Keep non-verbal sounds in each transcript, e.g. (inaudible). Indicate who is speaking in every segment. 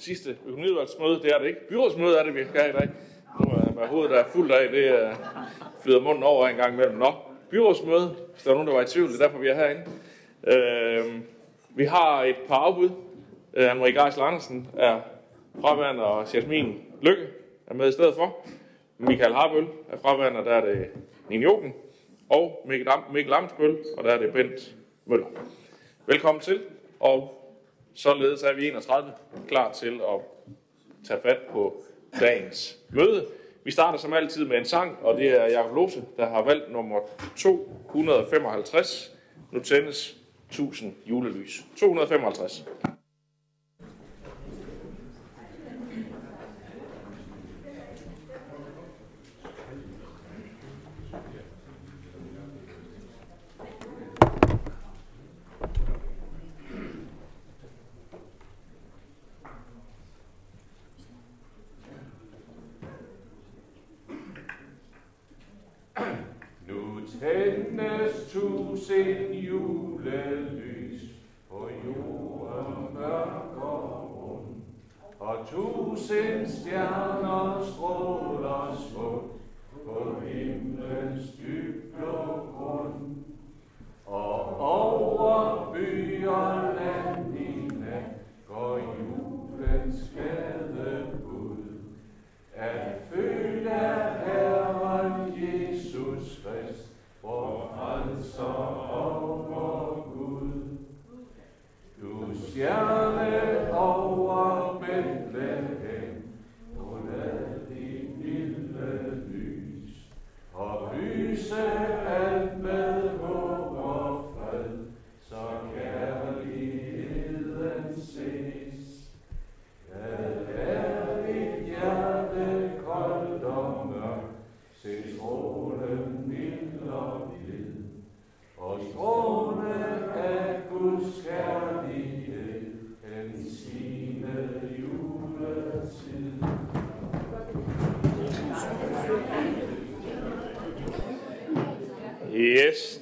Speaker 1: Sidste økonomiudvalgsmøde. Det er det ikke. Byrådsmøde er det, vi skal i dag. Nu er med hovedet, der er fuldt af, det er, flyder munden over en gang imellem. Nå, byrådsmøde, hvis der er nogen, der var i tvivl, det er derfor, vi er herinde. Øh, vi har et par afbud. Øh, Anne-Marie Geisel Andersen er fraværende, og Jasmin Lykke er med i stedet for. Michael Harbøl er fraværende, og der er det Nine Joken. Og Mikkel, Am Mikkel Amsbøl, og der er det Bent Møller. Velkommen til, og således er vi 31 klar til at tage fat på dagens møde. Vi starter som altid med en sang, og det er Jakob Lose, der har valgt nummer 255. Nu tændes 1000 julelys. 255.
Speaker 2: Nu tændes tusind julelys på jorden mørk og rund, og tusind stjerner stråler smukt på himlens dybblå grund. Og over by og land i nat går julens glade bud. At født frelser og Gud. Du stjerne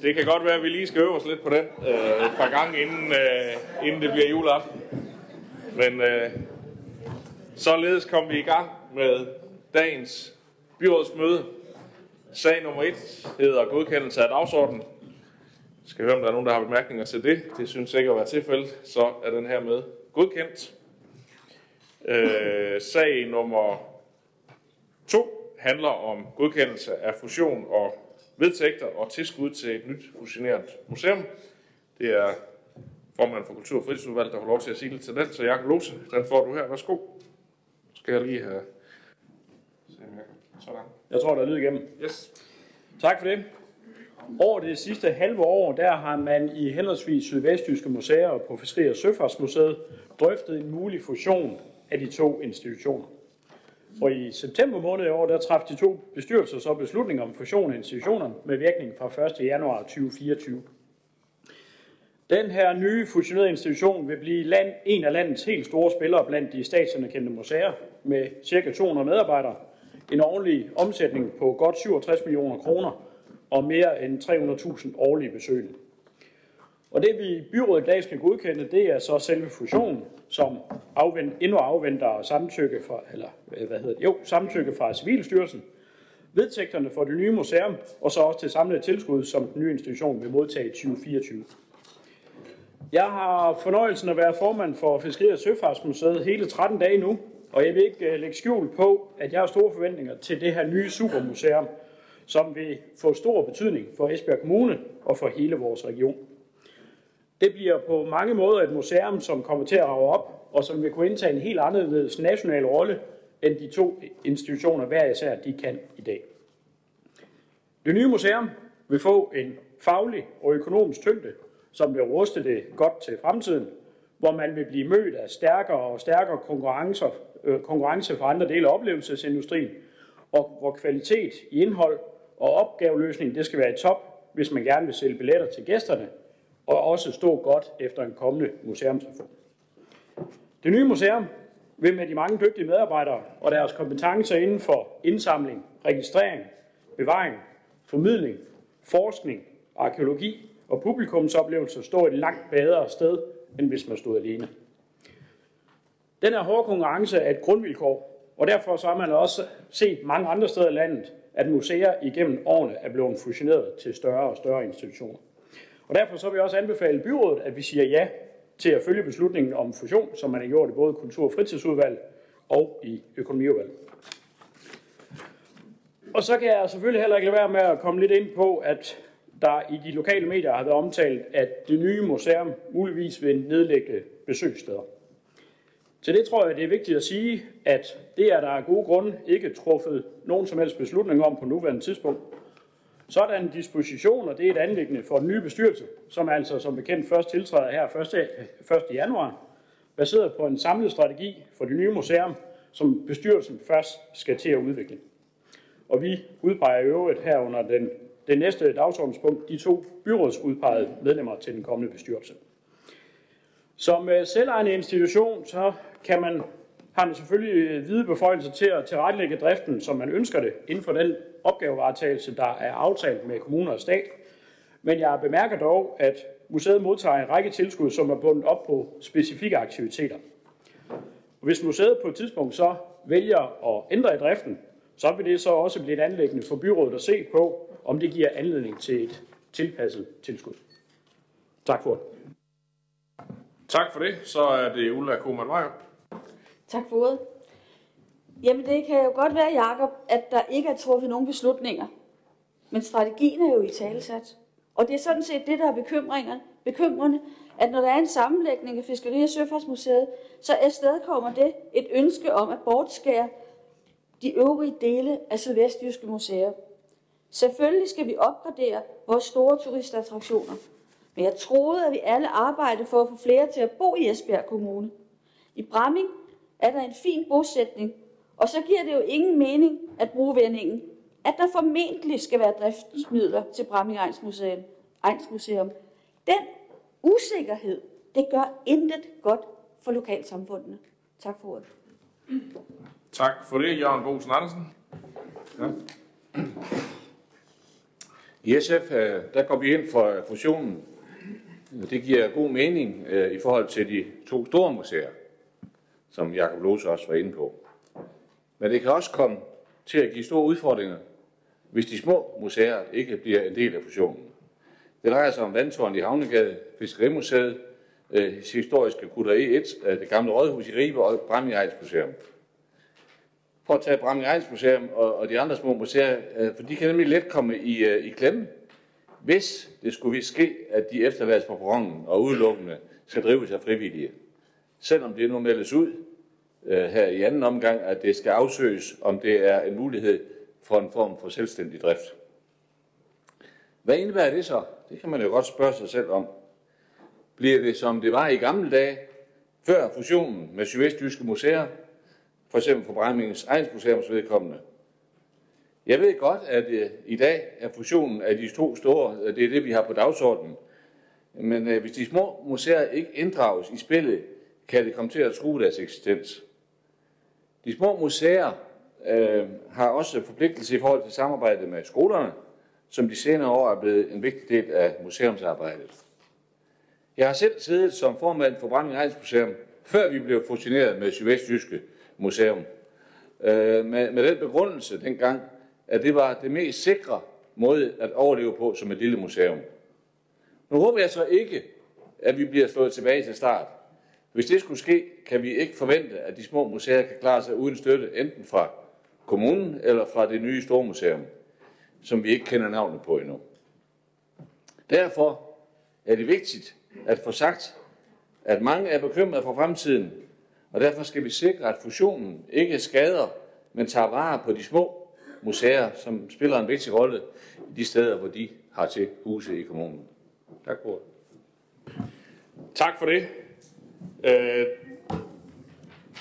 Speaker 1: det kan godt være, at vi lige skal øve os lidt på den øh, et par gange, inden, øh, inden det bliver juleaften. Men øh, således kom vi i gang med dagens byrådsmøde. Sag nummer et hedder godkendelse af dagsordenen. Jeg skal høre, om der er nogen, der har bemærkninger til det. Det synes ikke at være tilfældet, så er den her med godkendt. Øh, sag nummer 2 handler om godkendelse af fusion og vedtægter og tilskud til et nyt fusioneret museum. Det er formand for Kultur- og Fritidsudvalget, der får lov til at sige lidt til den. Så Jakob Lose, den får du her. Værsgo. Skal jeg lige have... Sådan.
Speaker 3: Jeg tror, der er lyd igennem.
Speaker 1: Yes.
Speaker 3: Tak for det. Over det sidste halve år, der har man i henholdsvis Sydvestjyske Museer og på Fiskeri- og Søfartsmuseet drøftet en mulig fusion af de to institutioner. Og i september måned i år, der traf de to bestyrelser så beslutning om fusion af institutionerne med virkning fra 1. januar 2024. Den her nye fusionerede institution vil blive land, en af landets helt store spillere blandt de statsanerkendte museer med ca. 200 medarbejdere, en årlig omsætning på godt 67 millioner kroner og mere end 300.000 årlige besøgende. Og det vi i byrådet i dag skal godkende, det er så selve fusionen, som afvent, endnu afventer samtykke fra, eller øh, hvad hedder det? Jo, samtykke fra Civilstyrelsen, vedtægterne for det nye museum, og så også til samlet tilskud, som den nye institution vil modtage i 2024. Jeg har fornøjelsen at være formand for Fiskeri- og Søfartsmuseet hele 13 dage nu, og jeg vil ikke øh, lægge skjul på, at jeg har store forventninger til det her nye supermuseum, som vil få stor betydning for Esbjerg Kommune og for hele vores region. Det bliver på mange måder et museum, som kommer til at rave op, og som vil kunne indtage en helt anderledes national rolle, end de to institutioner hver især de kan i dag. Det nye museum vil få en faglig og økonomisk tyngde, som vil ruste det godt til fremtiden, hvor man vil blive mødt af stærkere og stærkere konkurrencer, øh, konkurrence fra andre dele af oplevelsesindustrien, og hvor kvalitet i indhold og opgaveløsning det skal være i top, hvis man gerne vil sælge billetter til gæsterne, og også stå godt efter en kommende museumsreform. Det nye museum vil med de mange dygtige medarbejdere og deres kompetencer inden for indsamling, registrering, bevaring, formidling, forskning, arkeologi og publikumsoplevelser stå et langt bedre sted end hvis man stod alene. Den her hårde konkurrence er et grundvilkår, og derfor så har man også set mange andre steder i landet, at museer igennem årene er blevet fusioneret til større og større institutioner. Og derfor så vil jeg også anbefale byrådet, at vi siger ja til at følge beslutningen om fusion, som man har gjort i både Kultur- og Fritidsudvalg og i Økonomiudvalg. Og så kan jeg selvfølgelig heller ikke lade være med at komme lidt ind på, at der i de lokale medier har været omtalt, at det nye museum muligvis vil nedlægge besøgssteder. Til det tror jeg, det er vigtigt at sige, at det er der af gode grunde ikke truffet nogen som helst beslutning om på nuværende tidspunkt. Sådan dispositioner, det er et anlæggende for den nye bestyrelse, som altså som bekendt først tiltræder her 1. 1. januar, baseret på en samlet strategi for det nye museum, som bestyrelsen først skal til at udvikle. Og vi udpeger i øvrigt her under den, det næste dagsordenspunkt de to byrådsudpegede medlemmer til den kommende bestyrelse. Som øh, selvejende institution, så kan man, har man selvfølgelig øh, hvide beføjelser til at tilrettelægge driften, som man ønsker det, inden for den opgavevaretagelse, der er aftalt med kommuner og stat. Men jeg bemærker dog, at museet modtager en række tilskud, som er bundet op på specifikke aktiviteter. Og hvis museet på et tidspunkt så vælger at ændre i driften, så vil det så også blive et anlæggende for byrådet at se på, om det giver anledning til et tilpasset tilskud. Tak for det.
Speaker 1: Tak for det. Så er det Ulla Koman Meyer.
Speaker 4: Tak for ordet. Jamen det kan jo godt være, Jakob, at der ikke er truffet nogen beslutninger. Men strategien er jo i talesat. Og det er sådan set det, der er bekymringer, bekymrende, at når der er en sammenlægning af Fiskeri- og Søfartsmuseet, så afstedkommer det et ønske om at bortskære de øvrige dele af Sydvestjyske Museer. Selvfølgelig skal vi opgradere vores store turistattraktioner, men jeg troede, at vi alle arbejdede for at få flere til at bo i Esbjerg Kommune. I Bramming er der en fin bosætning, og så giver det jo ingen mening at bruge vendingen, at der formentlig skal være driftsmidler til Bramming Ejns Museum. Ejns Museum. Den usikkerhed, det gør intet godt for lokalsamfundene. Tak for ordet.
Speaker 1: Tak for det, Jørgen Bosen Andersen. Ja.
Speaker 2: I SF, øh, der går vi ind for fusionen. Det giver god mening øh, i forhold til de to store museer, som Jakob Lose også var inde på. Men det kan også komme til at give store udfordringer, hvis de små museer ikke bliver en del af fusionen. Det drejer sig om Vandtårn i Havnegade, Fiskerimuseet, øh, historiske Kutteri 1, øh, det gamle rådhus i Ribe og Bramming Museum. For at tage Bramming Museum og, og de andre små museer, øh, for de kan nemlig let komme i, øh, i klemme, hvis det skulle ske, at de efterlades på perronen og udelukkende skal drives af frivillige. Selvom det nu meldes ud øh, her i anden omgang, at det skal afsøges, om det er en mulighed for en form for selvstændig drift. Hvad indebærer det så? Det kan man jo godt spørge sig selv om. Bliver det som det var i gamle dage, før fusionen med Sydvestjyske Museer, for eksempel for Brændingens Egensmuseums vedkommende? Jeg ved godt, at øh, i dag er fusionen af de to store, øh, det er det, vi har på dagsordenen. Men øh, hvis de små museer ikke inddrages i spillet, kan det komme til at true deres eksistens. De små museer øh, har også forpligtelse i forhold til samarbejdet med skolerne, som de senere år er blevet en vigtig del af museumsarbejdet. Jeg har selv siddet som formand for Brænding Museum, før vi blev fusioneret med Sydvestjyske Museum. Øh, med, med den begrundelse dengang, at det var det mest sikre måde at overleve på som et lille museum. Nu håber jeg så ikke, at vi bliver slået tilbage til start. Hvis det skulle ske, kan vi ikke forvente, at de små museer kan klare sig uden støtte, enten fra kommunen eller fra det nye store museum som vi ikke kender navnet på endnu. Derfor er det vigtigt at få sagt, at mange er bekymrede for fremtiden, og derfor skal vi sikre, at fusionen ikke skader, men tager vare på de små museer, som spiller en vigtig rolle i de steder, hvor de har til huse i kommunen. Tak for det.
Speaker 1: Tak for det. Øh,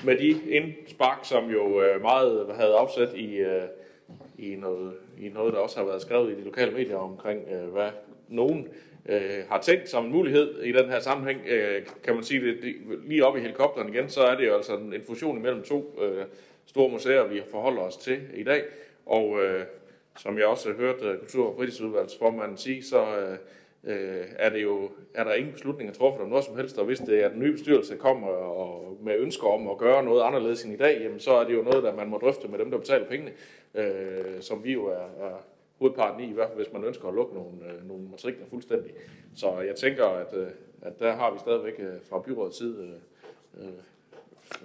Speaker 1: med de indspark, som jo øh, meget havde afsat i, øh, i noget i noget, der også har været skrevet i de lokale medier omkring, øh, hvad nogen øh, har tænkt som en mulighed i den her sammenhæng. Øh, kan man sige det, det lige op i helikopteren igen, så er det jo altså en, en fusion mellem to øh, store museer, vi forholder os til i dag. Og øh, som jeg også hørte hørt Kultur- og fritidsudvalgsformanden sige, så øh, øh, er, det jo, er der ingen beslutninger truffet om noget som helst, og hvis det er den nye bestyrelse kommer og med ønsker om at gøre noget anderledes end i dag, jamen så er det jo noget, der man må drøfte med dem, der betaler pengene, øh, som vi jo er, er hovedparten i, i hvert fald hvis man ønsker at lukke nogle, øh, nogle matrikler fuldstændig. Så jeg tænker, at, øh, at der har vi stadigvæk øh, fra byrådets side øh, øh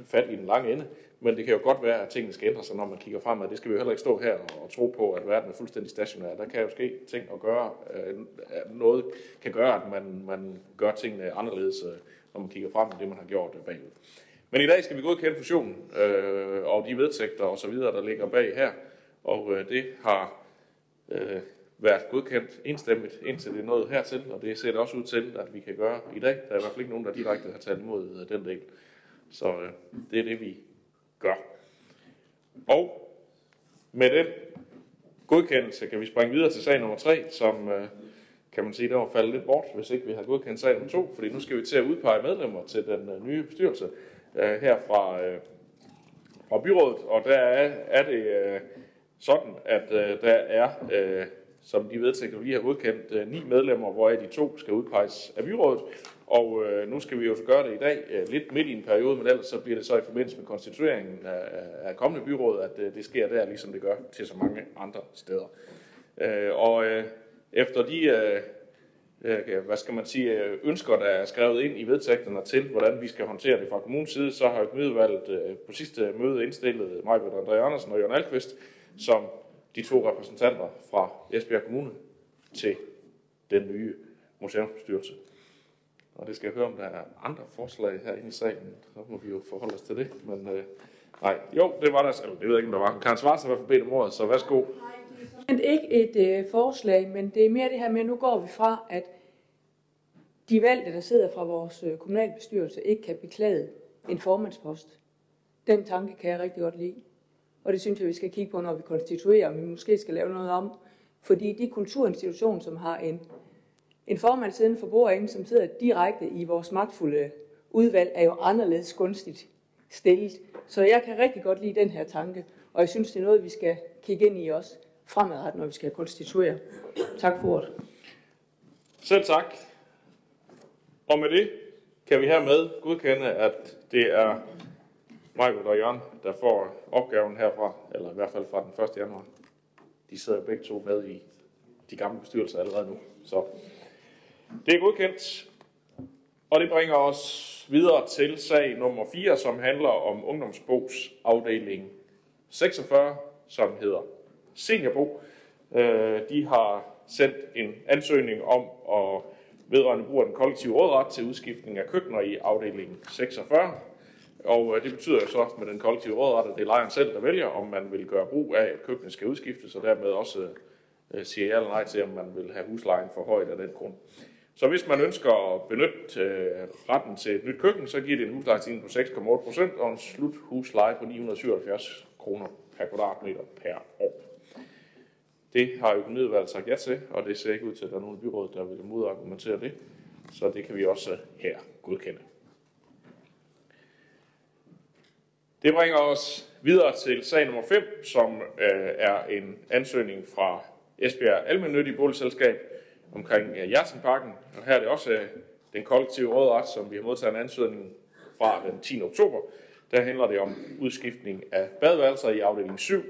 Speaker 1: fat i den lange ende. Men det kan jo godt være, at tingene skal ændre sig, når man kigger fremad. Det skal vi jo heller ikke stå her og tro på, at verden er fuldstændig stationær. Der kan jo ske ting at gøre, øh, at noget kan gøre, at man, man gør tingene anderledes, øh, når man kigger frem, end det man har gjort øh, bagud. Men i dag skal vi godkende fusionen øh, og de vedtægter og så videre, der ligger bag her. Og øh, det har øh, været godkendt enstemmigt, indtil det er nået hertil, og det ser det også ud til, at vi kan gøre i dag. Der er i hvert fald ikke nogen, der direkte har talt imod øh, den del. Så øh, det er det, vi gør. Og med den godkendelse kan vi springe videre til sag nummer 3, som øh, kan man sige, der var faldet lidt bort, hvis ikke vi har godkendt sag nummer 2, fordi nu skal vi til at udpege medlemmer til den øh, nye bestyrelse øh, her fra, fra byrådet, og der er, er det sådan, at der er, som de vedtægter, vi har godkendt, øh, ni medlemmer, hvoraf de to skal udpeges af byrådet, og øh, nu skal vi jo så gøre det i dag, øh, lidt midt i en periode, men ellers så bliver det så i forbindelse med konstitueringen af, af kommende byråd, at øh, det sker der, ligesom det gør til så mange andre steder. Øh, og øh, efter de, øh, øh, hvad skal man sige, øh, ønsker, der er skrevet ind i vedtægterne til, hvordan vi skal håndtere det fra kommunens side, så har økonomiudvalget øh, på sidste møde indstillet mig, André Andersen og Jørgen Alkvist, som de to repræsentanter fra Esbjerg Kommune til den nye museumsbestyrelse. Og det skal jeg høre, om der er andre forslag her i salen. Så må vi jo forholde os til det. Men øh, nej, jo, det var der. Altså, det ved jeg ikke, om der var. Karen Svarts har i hvert fald bedt om ordet, så værsgo.
Speaker 5: Men ikke et øh, forslag, men det er mere det her med, at nu går vi fra, at de valgte, der sidder fra vores øh, kommunalbestyrelse, ikke kan beklage en formandspost. Den tanke kan jeg rigtig godt lide. Og det synes jeg, vi skal kigge på, når vi konstituerer, om vi måske skal lave noget om. Fordi de kulturinstitutioner, som har en en formand siden for bordenden, som sidder direkte i vores magtfulde udvalg, er jo anderledes gunstigt stillet. Så jeg kan rigtig godt lide den her tanke, og jeg synes, det er noget, vi skal kigge ind i også fremadrettet, når vi skal konstituere. Tak for ordet.
Speaker 1: Selv tak. Og med det kan vi hermed godkende, at det er Michael og Jørgen, der får opgaven herfra, eller i hvert fald fra den 1. januar. De sidder begge to med i de gamle bestyrelser allerede nu. Så det er godkendt, og det bringer os videre til sag nummer 4, som handler om ungdomsbogs afdeling 46, som hedder Seniorbo. Øh, de har sendt en ansøgning om at vedrørende brug af den kollektive rådret til udskiftning af køkkener i afdeling 46. Og øh, det betyder jo så med den kollektive rådret, at det er lejeren selv, der vælger, om man vil gøre brug af, at køkkenet skal udskiftes, og dermed også øh, øh siger ja eller nej til, om man vil have huslejen for højt af den grund. Så hvis man ønsker at benytte øh, retten til et nyt køkken, så giver det en huslejestigning på 6,8 procent og en slut husleje på 977 kroner per kvadratmeter per år. Det har økonomiudvalget sagt ja til, og det ser ikke ud til, at der er nogen byråd, der vil modargumentere det. Så det kan vi også øh, her godkende. Det bringer os videre til sag nummer 5, som øh, er en ansøgning fra Esbjerg Almennyttige Boligselskab omkring øh, Hjertenparken. Og her er det også øh, den kollektive rådret, som vi har modtaget en ansøgning fra den 10. oktober. Der handler det om udskiftning af badeværelser i afdeling 7,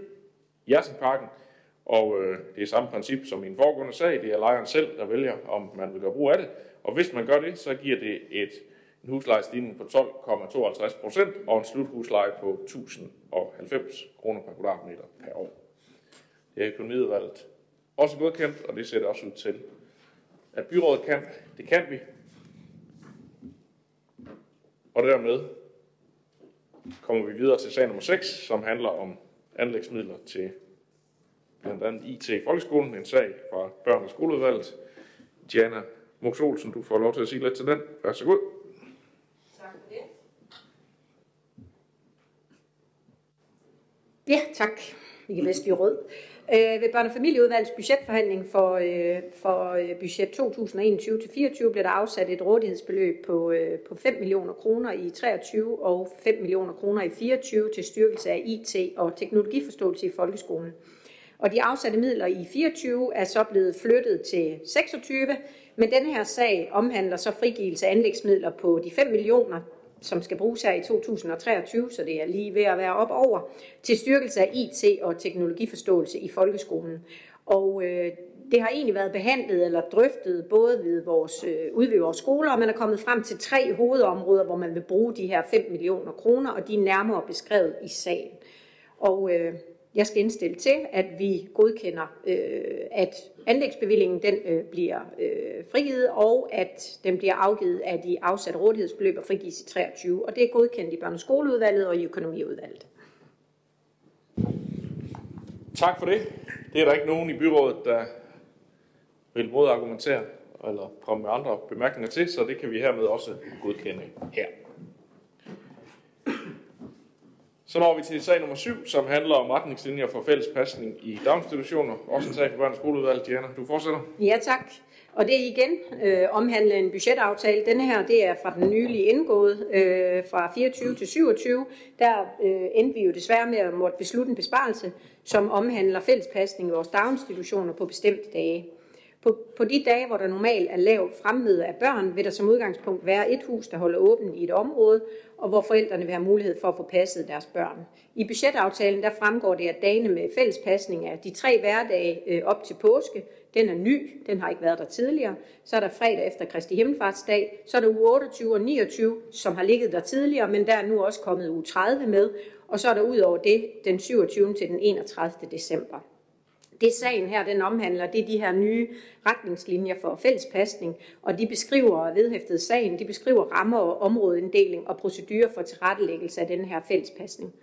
Speaker 1: Hjertenparken. Og øh, det er samme princip som i en foregående sag. Det er lejeren selv, der vælger, om man vil gøre brug af det. Og hvis man gør det, så giver det et, en huslejestigning på 12,52 procent og en sluthusleje på 1090 kroner per kvadratmeter per år. Det er økonomiudvalget også godkendt, og det ser det også ud til, at byrådet kan. Det kan vi. Og dermed kommer vi videre til sag nummer 6, som handler om anlægsmidler til blandt andet IT i folkeskolen. En sag fra børn- og skoleudvalget. Diana Mox Olsen, du får lov til at sige lidt til den. Vær så god.
Speaker 6: Tak for det. Ja, tak. Vi kan rød. Øh, ved børne- og familieudvalgets budgetforhandling for, øh, for øh, budget 2021-24 blev der afsat et rådighedsbeløb på, øh, på 5 millioner kroner i 23 og 5 millioner kroner i 24 til styrkelse af IT og teknologiforståelse i folkeskolen. Og de afsatte midler i 24 er så blevet flyttet til 26, men denne her sag omhandler så frigivelse af anlægsmidler på de 5 millioner, som skal bruges her i 2023, så det er lige ved at være op over, til styrkelse af IT og teknologiforståelse i folkeskolen. Og øh, det har egentlig været behandlet eller drøftet både ved vores, øh, ude ved vores skoler, og man er kommet frem til tre hovedområder, hvor man vil bruge de her 5 millioner kroner, og de er nærmere beskrevet i sagen. Og øh, jeg skal indstille til, at vi godkender, øh, at anlægsbevillingen den øh, bliver øh, frigivet, og at den bliver afgivet af de afsatte rådighedsbeløb og frigives i 23. Og det er godkendt i børne- og skoleudvalget og i økonomiudvalget.
Speaker 1: Tak for det. Det er der ikke nogen i byrådet, der vil modargumentere eller komme med andre bemærkninger til, så det kan vi hermed også godkende her. Så når vi til sag nummer 7, som handler om retningslinjer for fælles pasning i daginstitutioner. Også en sag for børn- og skoleudvalget. Diana, du fortsætter.
Speaker 6: Ja, tak. Og det er igen øh, omhandler en budgetaftale. Denne her, det er fra den nylig indgået øh, fra 24 til 27. Der øh, endte vi jo desværre med at måtte beslutte en besparelse, som omhandler fællespasning i vores daginstitutioner på bestemte dage. På, på de dage, hvor der normalt er lav fremmøde af børn, vil der som udgangspunkt være et hus, der holder åbent i et område, og hvor forældrene vil have mulighed for at få passet deres børn. I budgetaftalen der fremgår det, at dagene med fællespasning er de tre hverdage øh, op til påske. Den er ny, den har ikke været der tidligere. Så er der fredag efter Kristi Himmelfartsdag. Så er der uge 28 og 29, som har ligget der tidligere, men der er nu også kommet uge 30 med. Og så er der ud over det den 27. til den 31. december. Det sagen her, den omhandler, det er de her nye retningslinjer for fællespasning, og de beskriver vedhæftet sagen, de beskriver rammer og områdeinddeling og procedurer for tilrettelæggelse af den her fællespasning.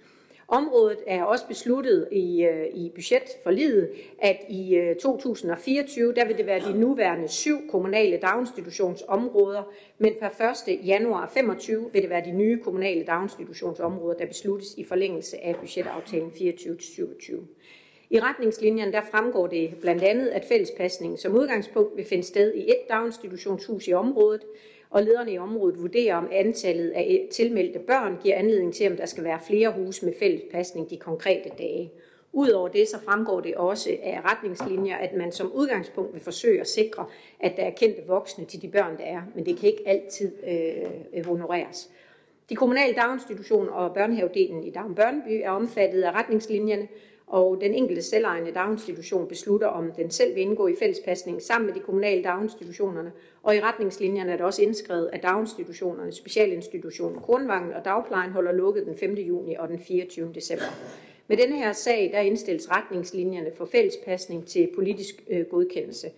Speaker 6: Området er også besluttet i, øh, i budgetforliget, at i øh, 2024, der vil det være de nuværende syv kommunale daginstitutionsområder, men per 1. januar 25 vil det være de nye kommunale daginstitutionsområder, der besluttes i forlængelse af budgetaftalen 24-27. I retningslinjerne der fremgår det blandt andet, at fællespasning som udgangspunkt vil finde sted i et daginstitutionshus i området, og lederne i området vurderer, om antallet af tilmeldte børn giver anledning til, om der skal være flere huse med fællespasning de konkrete dage. Udover det, så fremgår det også af retningslinjer, at man som udgangspunkt vil forsøge at sikre, at der er kendte voksne til de børn, der er, men det kan ikke altid øh, øh honoreres. De kommunale daginstitutioner og børnehavedelen i Dagen Børneby er omfattet af retningslinjerne, og den enkelte selvejende daginstitution beslutter, om den selv vil indgå i fællespasning sammen med de kommunale daginstitutionerne. Og i retningslinjerne er det også indskrevet, at daginstitutionerne, specialinstitutionen Kornvangen og Dagplejen holder lukket den 5. juni og den 24. december. Med denne her sag, der indstilles retningslinjerne for fællespasning til politisk øh, godkendelse.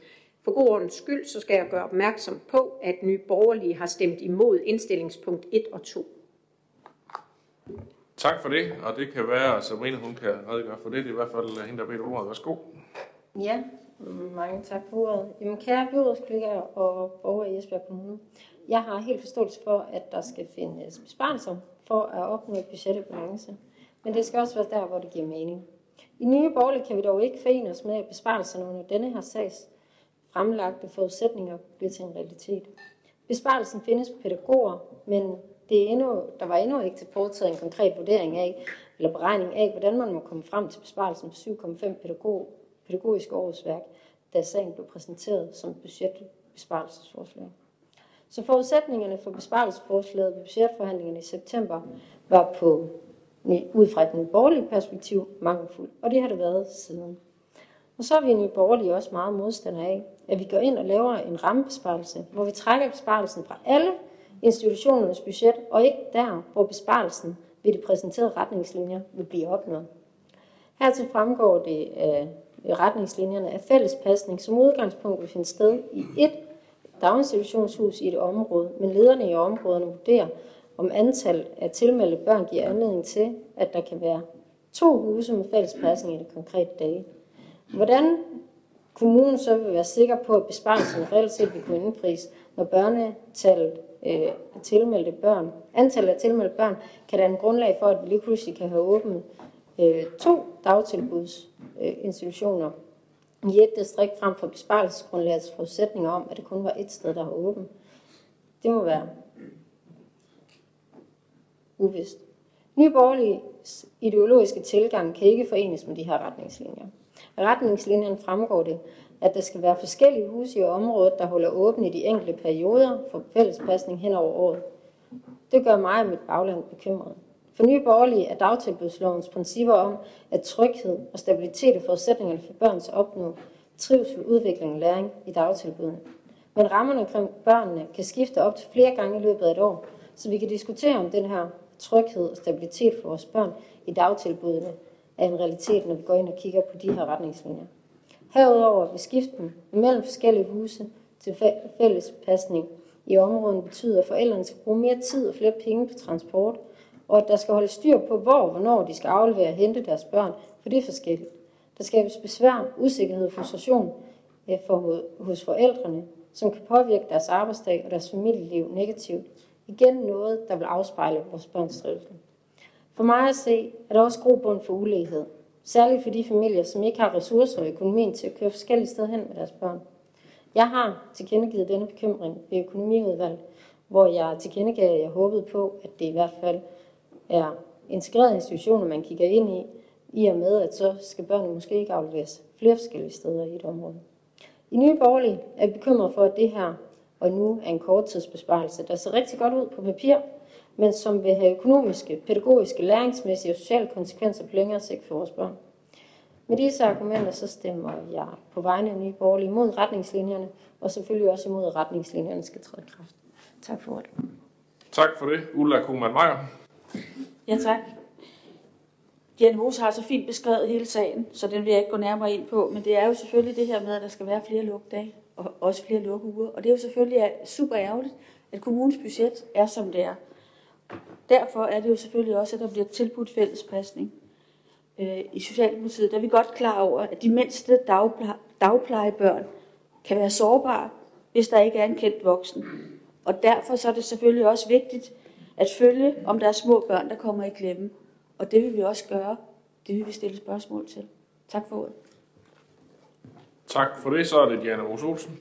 Speaker 6: For god ordens skyld, så skal jeg gøre opmærksom på, at Nye Borgerlige har stemt imod indstillingspunkt 1 og 2.
Speaker 1: Tak for det, og det kan være, at Sabrina hun kan redegøre for det. Det er i hvert fald øh, hende, der bedt ordet. Værsgo.
Speaker 7: Ja, mange tak for ordet. Jamen, kære byrådskollegaer og borgere i Esbjerg Kommune. Jeg har helt forståelse for, at der skal findes besparelser for at opnå et budget balance. Men det skal også være der, hvor det giver mening. I Nye Borgerlige kan vi dog ikke forene os med, at besparelserne under denne her sags fremlagte forudsætninger bliver til en realitet. Besparelsen findes på pædagoger, men det er endnu, der var endnu ikke til foretaget en konkret vurdering af, eller beregning af, hvordan man må komme frem til besparelsen på 7,5 pædagog, pædagogiske årsværk, da sagen blev præsenteret som budgetbesparelsesforslag. Så forudsætningerne for besparelsesforslaget ved budgetforhandlingerne i september var på ud fra et borgerligt perspektiv mangelfuld, og det har det været siden. Og så er vi i Nye Borgerlige også meget modstandere af, at vi går ind og laver en rammebesparelse, hvor vi trækker besparelsen fra alle institutionernes budget, og ikke der, hvor besparelsen ved de præsenterede retningslinjer vil blive opnået. Hertil fremgår det øh, af retningslinjerne af fællespasning som udgangspunkt vil finde sted i et daginstitutionshus i et område, men lederne i områderne vurderer, om antal af tilmeldte børn giver anledning til, at der kan være to huse med fællespasning i det konkrete dage. Hvordan kommunen så vil være sikker på, at besparelsen reelt set vil kunne indfries, når børnetallet øh, tilmeldte børn, antallet af tilmeldte børn, kan danne grundlag for, at vi lige pludselig kan have åbent øh, to dagtilbudsinstitutioner øh, i et distrikt frem for besparelsesgrundlagets forudsætninger om, at det kun var et sted, der var åbent. Det må være uvist. Nye borgerliges ideologiske tilgang kan ikke forenes med de her retningslinjer. Af retningslinjen fremgår det, at der skal være forskellige huse i området, der holder åbent i de enkelte perioder for fællespasning hen over året. Det gør mig og mit bagland bekymret. For nye borgerlige er dagtilbudslovens principper om, at tryghed og stabilitet er forudsætningerne for børns opnå trivsel, udvikling og læring i dagtilbudene. Men rammerne omkring børnene kan skifte op til flere gange i løbet af et år, så vi kan diskutere om den her tryghed og stabilitet for vores børn i dagtilbudene er en realitet, når vi går ind og kigger på de her retningslinjer. Herudover vil skiften mellem forskellige huse til fælles pasning i området betyder, at forældrene skal bruge mere tid og flere penge på transport, og at der skal holde styr på, hvor og hvornår de skal aflevere og hente deres børn, for det er forskelligt. Der skabes besvær, usikkerhed og frustration eh, for, hos forældrene, som kan påvirke deres arbejdsdag og deres familieliv negativt. Igen noget, der vil afspejle vores børns trivsel. For mig at se, er der også grobund for ulighed. Særligt for de familier, som ikke har ressourcer og økonomien til at køre forskellige steder hen med deres børn. Jeg har tilkendegivet denne bekymring ved økonomiudvalg, hvor jeg tilkendegav, at jeg håbede på, at det i hvert fald er integrerede institutioner, man kigger ind i, i og med, at så skal børnene måske ikke afleveres flere forskellige steder i et område. I Nye Borgerlige er vi bekymret for, at det her og nu er en korttidsbesparelse, der ser rigtig godt ud på papir, men som vil have økonomiske, pædagogiske, læringsmæssige og sociale konsekvenser på længere sigt for vores børn. Med disse argumenter så stemmer jeg på vegne af Nye Borgerlige imod retningslinjerne, og selvfølgelig også imod, at retningslinjerne skal træde i kraft. Tak for det.
Speaker 1: Tak for det, Ulla Kuhlmann Meyer.
Speaker 4: Ja, tak. Diana Mose har så fint beskrevet hele sagen, så den vil jeg ikke gå nærmere ind på, men det er jo selvfølgelig det her med, at der skal være flere lukdage, og også flere lukkeuger. Og det er jo selvfølgelig super ærgerligt, at kommunens budget er, som det er. Derfor er det jo selvfølgelig også, at der bliver tilbudt fællespasning. Øh, I Socialdemokratiet der er vi godt klar over, at de mindste dagple- dagplejebørn kan være sårbare, hvis der ikke er en kendt voksen. Og derfor så er det selvfølgelig også vigtigt at følge, om der er små børn, der kommer i klemme. Og det vil vi også gøre. Det vil vi stille spørgsmål til. Tak for ordet.
Speaker 1: Tak for det. Så er det Diana Rose Olsen.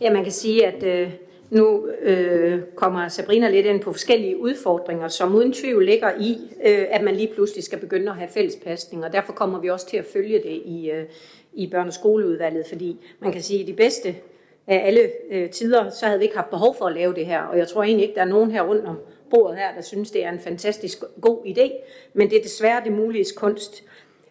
Speaker 6: Ja, man kan sige, at øh, nu øh, kommer Sabrina lidt ind på forskellige udfordringer, som uden tvivl ligger i, øh, at man lige pludselig skal begynde at have fællespasning, og derfor kommer vi også til at følge det i, øh, i børne- og skoleudvalget, fordi man kan sige, at de bedste af alle øh, tider, så havde vi ikke haft behov for at lave det her, og jeg tror egentlig ikke, der er nogen her rundt om bordet her, der synes, det er en fantastisk god idé, men det er desværre det mulige kunst.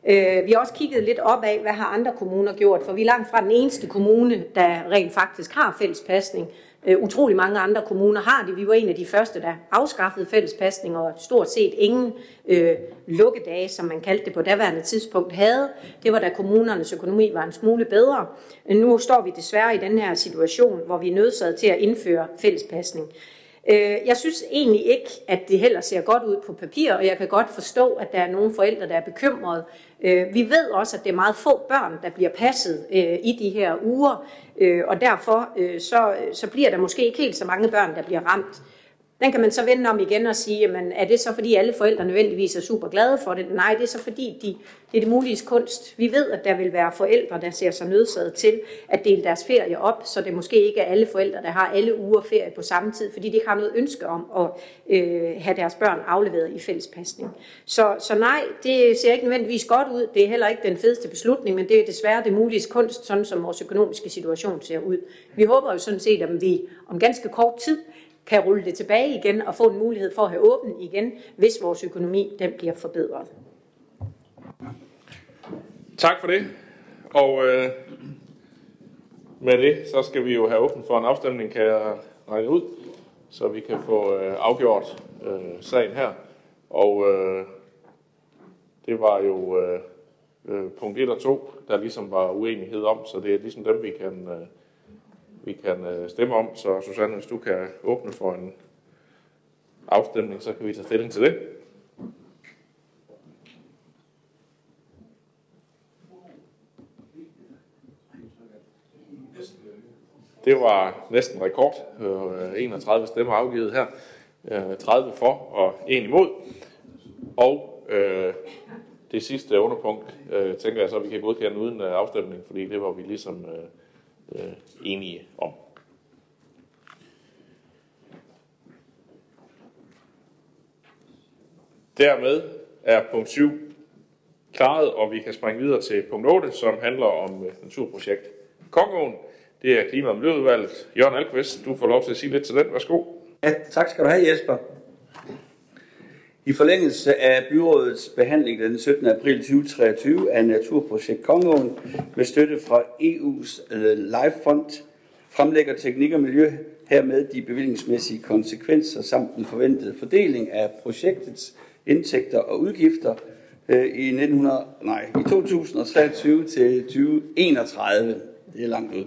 Speaker 6: Øh, vi har også kigget lidt op af, hvad har andre kommuner gjort, for vi er langt fra den eneste kommune, der rent faktisk har fællespasning. Øh, utrolig mange andre kommuner har det. Vi var en af de første, der afskaffede fællespasning, og stort set ingen øh, lukkedage, som man kaldte det på daværende tidspunkt, havde. Det var da kommunernes økonomi var en smule bedre. Nu står vi desværre i den her situation, hvor vi er nødsaget til at indføre fællespasning. Øh, jeg synes egentlig ikke, at det heller ser godt ud på papir, og jeg kan godt forstå, at der er nogle forældre, der er bekymrede. Øh, vi ved også, at det er meget få børn, der bliver passet øh, i de her uger, øh, og derfor så, så bliver der måske ikke helt så mange børn, der bliver ramt. Den kan man så vende om igen og sige, jamen er det så fordi alle forældre nødvendigvis er super glade for det? Nej, det er så fordi de, det er det mulige kunst. Vi ved, at der vil være forældre, der ser sig nødsaget til at dele deres ferie op, så det måske ikke er alle forældre, der har alle uger ferie på samme tid, fordi de ikke har noget ønske om at øh, have deres børn afleveret i fællespasning. Så, så nej, det ser ikke nødvendigvis godt ud. Det er heller ikke den fedeste beslutning, men det er desværre det mulige kunst, sådan som vores økonomiske situation ser ud. Vi håber jo sådan set, at vi om ganske kort tid kan rulle det tilbage igen og få en mulighed for at have åbent igen, hvis vores økonomi den bliver forbedret.
Speaker 1: Tak for det. Og øh, med det, så skal vi jo have åbent for en afstemning, kan jeg regne ud, så vi kan få øh, afgjort øh, sagen her. Og øh, det var jo øh, øh punkt 1 og 2, der ligesom var uenighed om, så det er ligesom dem, vi kan, øh, vi kan øh, stemme om. Så Susanne, hvis du kan åbne for en afstemning, så kan vi tage stilling til det. Det var næsten rekord. Øh, 31 stemmer afgivet her. Øh, 30 for og 1 imod. Og øh, det sidste underpunkt, øh, tænker jeg så, at vi kan godkende uden øh, afstemning, fordi det var vi ligesom øh, øh, enige om. Dermed er punkt 7 klaret, og vi kan springe videre til punkt 8, som handler om øh, naturprojekt Kongeåen. Det er Klima- og Miljøudvalget. Jørgen Alkvist, du får lov til at sige lidt til den. Værsgo.
Speaker 8: Ja, tak skal du have, Jesper. I forlængelse af byrådets behandling den 17. april 2023 af Naturprojekt Kongeåen med støtte fra EU's øh, Life Fund fremlægger Teknik og Miljø hermed de bevillingsmæssige konsekvenser samt den forventede fordeling af projektets indtægter og udgifter øh, i, 1900, nej, i 2023 til 2031. Det er langt ude.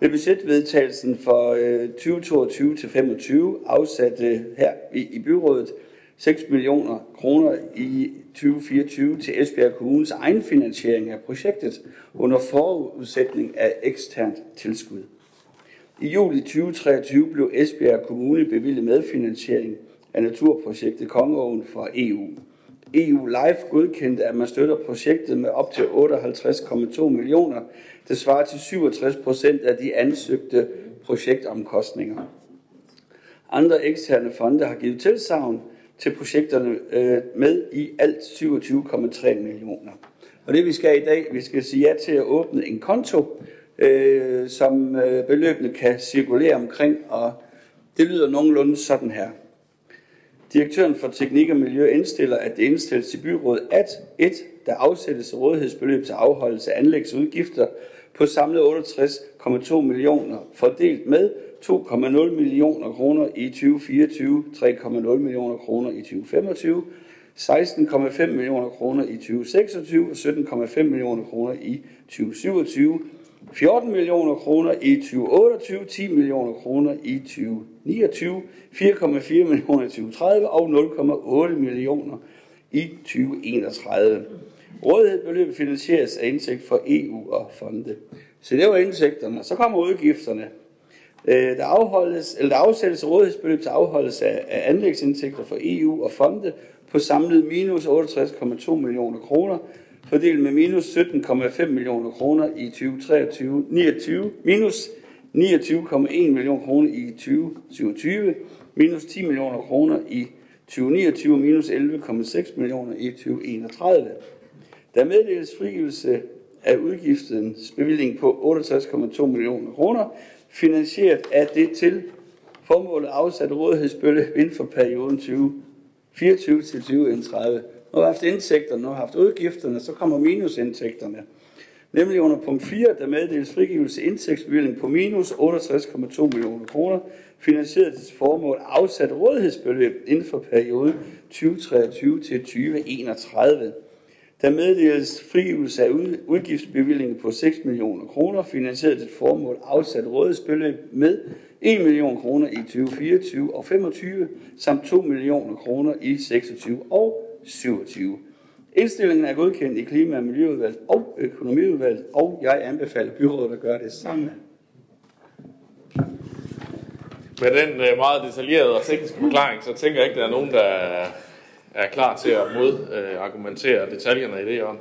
Speaker 8: Ved budgetvedtagelsen for øh, 2022 til 25 afsatte her i byrådet 6 millioner kroner i 2024 til Esbjerg Kommunes egenfinansiering af projektet under forudsætning af eksternt tilskud. I juli 2023 blev Esbjerg Kommune bevilget medfinansiering af naturprojektet Kongeåen fra EU. EU Life godkendte, at man støtter projektet med op til 58,2 millioner. Det svarer til 67 procent af de ansøgte projektomkostninger. Andre eksterne fonde har givet tilsavn til projekterne øh, med i alt 27,3 millioner. Og det vi skal i dag, vi skal sige ja til at åbne en konto, øh, som øh, beløbene kan cirkulere omkring, og det lyder nogenlunde sådan her. Direktøren for Teknik og Miljø indstiller, at det indstilles til byrådet, at 1. Der afsættes rådighedsbeløb til afholdelse af anlægsudgifter på samlet 68,2 millioner, fordelt med 2,0 millioner kroner i 2024, 3,0 millioner kroner i 2025, 16,5 millioner kroner i 2026 og 17,5 millioner kroner i 2027, 14 millioner kroner i 2028, 10 millioner kroner i 2029, 4,4 millioner i 2030 og 0,8 millioner i 2031. Rådighedsbeløbet finansieres af indtægt fra EU og fonde. Så det var indtægterne. Så kommer udgifterne. Øh, der, afholdes, eller der afsættes rådighedsbeløb til afholdelse af, af anlægsindtægter for EU og fonde på samlet minus 68,2 millioner kroner, fordelt med minus 17,5 millioner kroner i 2023, 29, minus 29,1 millioner kroner i 2027, minus 10 millioner kroner i 2029 og minus 11,6 millioner i 2031. Der meddeles frigivelse af udgiftens bevilling på 68,2 millioner kroner, finansieret af det til formålet afsatte rådighedsbølge inden for perioden 2024 til 2031. Nu har vi haft indtægterne, nu har vi haft udgifterne, så kommer minusindtægterne. Nemlig under punkt 4, der meddeles frigivelse indtægtsbevilling på minus 68,2 millioner kroner, finansieret til formål afsat rådighedsbeløb inden for perioden 2023 til 2031. Der meddeles frigivelse af udgiftsbevilling på 6 millioner kroner, finansieret til formål afsat rådighedsbeløb med 1 million kroner i 2024 og 25 samt 2 millioner kroner i 26 og 27. Indstillingen er godkendt i Klima- og Miljøudvalget og Økonomiudvalget, og jeg anbefaler byrådet at gøre det samme.
Speaker 1: Med den øh, meget detaljerede og tekniske forklaring, så tænker jeg ikke, at der er nogen, der er klar til at modargumentere detaljerne i det, og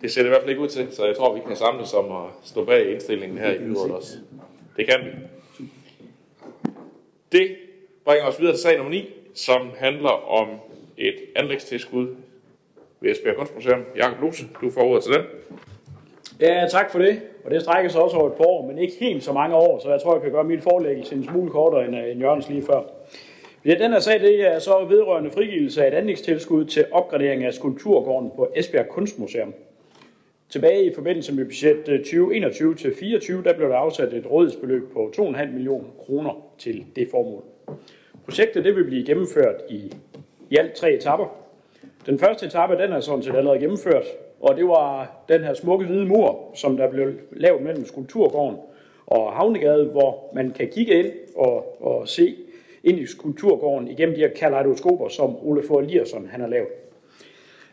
Speaker 1: det ser det i hvert fald ikke ud til, så jeg tror, vi kan samles om at stå bag indstillingen her i byrådet også. Det kan vi. Det bringer os videre til sag nummer 9, som handler om et anlægstilskud ved Esbjerg Kunstmuseum. Jakob Lose, du får ordet til den.
Speaker 3: Ja, tak for det. Og det strækker sig også over et par år, men ikke helt så mange år, så jeg tror, jeg kan gøre mit forelæggelse en smule kortere end, end Jørgens lige før. Ja, den her sag det er så vedrørende frigivelse af et anlægstilskud til opgradering af skulpturgården på Esbjerg Kunstmuseum. Tilbage i forbindelse med budget øh, 2021 til 24, der blev der afsat et rådighedsbeløb på 2,5 millioner kroner til det formål. Projektet det vil blive gennemført i, i alt tre etapper. Den første etape den er sådan set allerede gennemført, og det var den her smukke hvide mur, som der blev lavet mellem skulpturgården og Havnegade, hvor man kan kigge ind og, og se ind i skulpturgården igennem de her kaleidoskoper, som Ole Fogh Eliasson han har lavet.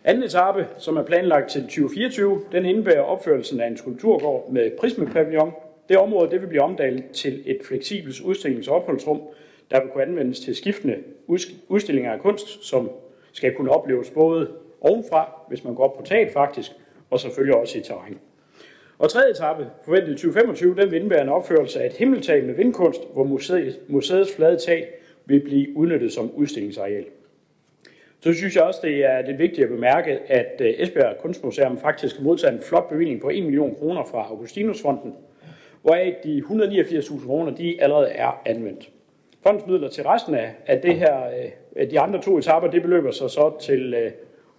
Speaker 3: Anden etape, som er planlagt til 2024, den indebærer opførelsen af en skulpturgård med prismepavillon. Det område det vil blive omdannet til et fleksibelt udstillings- og opholdsrum, der vil kunne anvendes til skiftende udstillinger af kunst, som skal kunne opleves både ovenfra, hvis man går op på taget faktisk, og selvfølgelig også i terræn. Og tredje etape, forventet i 2025, den vil indebære en opførelse af et himmeltag med vindkunst, hvor museet, museets flade tag vil blive udnyttet som udstillingsareal. Så synes jeg også, det er det vigtigt at bemærke, at øh, Esbjerg Kunstmuseum faktisk modtager en flot bevilling på 1 million kroner fra Augustinusfonden, hvoraf de 189.000 kroner de allerede er anvendt. Fondsmidler til resten af, af det her, øh, af de andre to etaper, det beløber sig så til øh,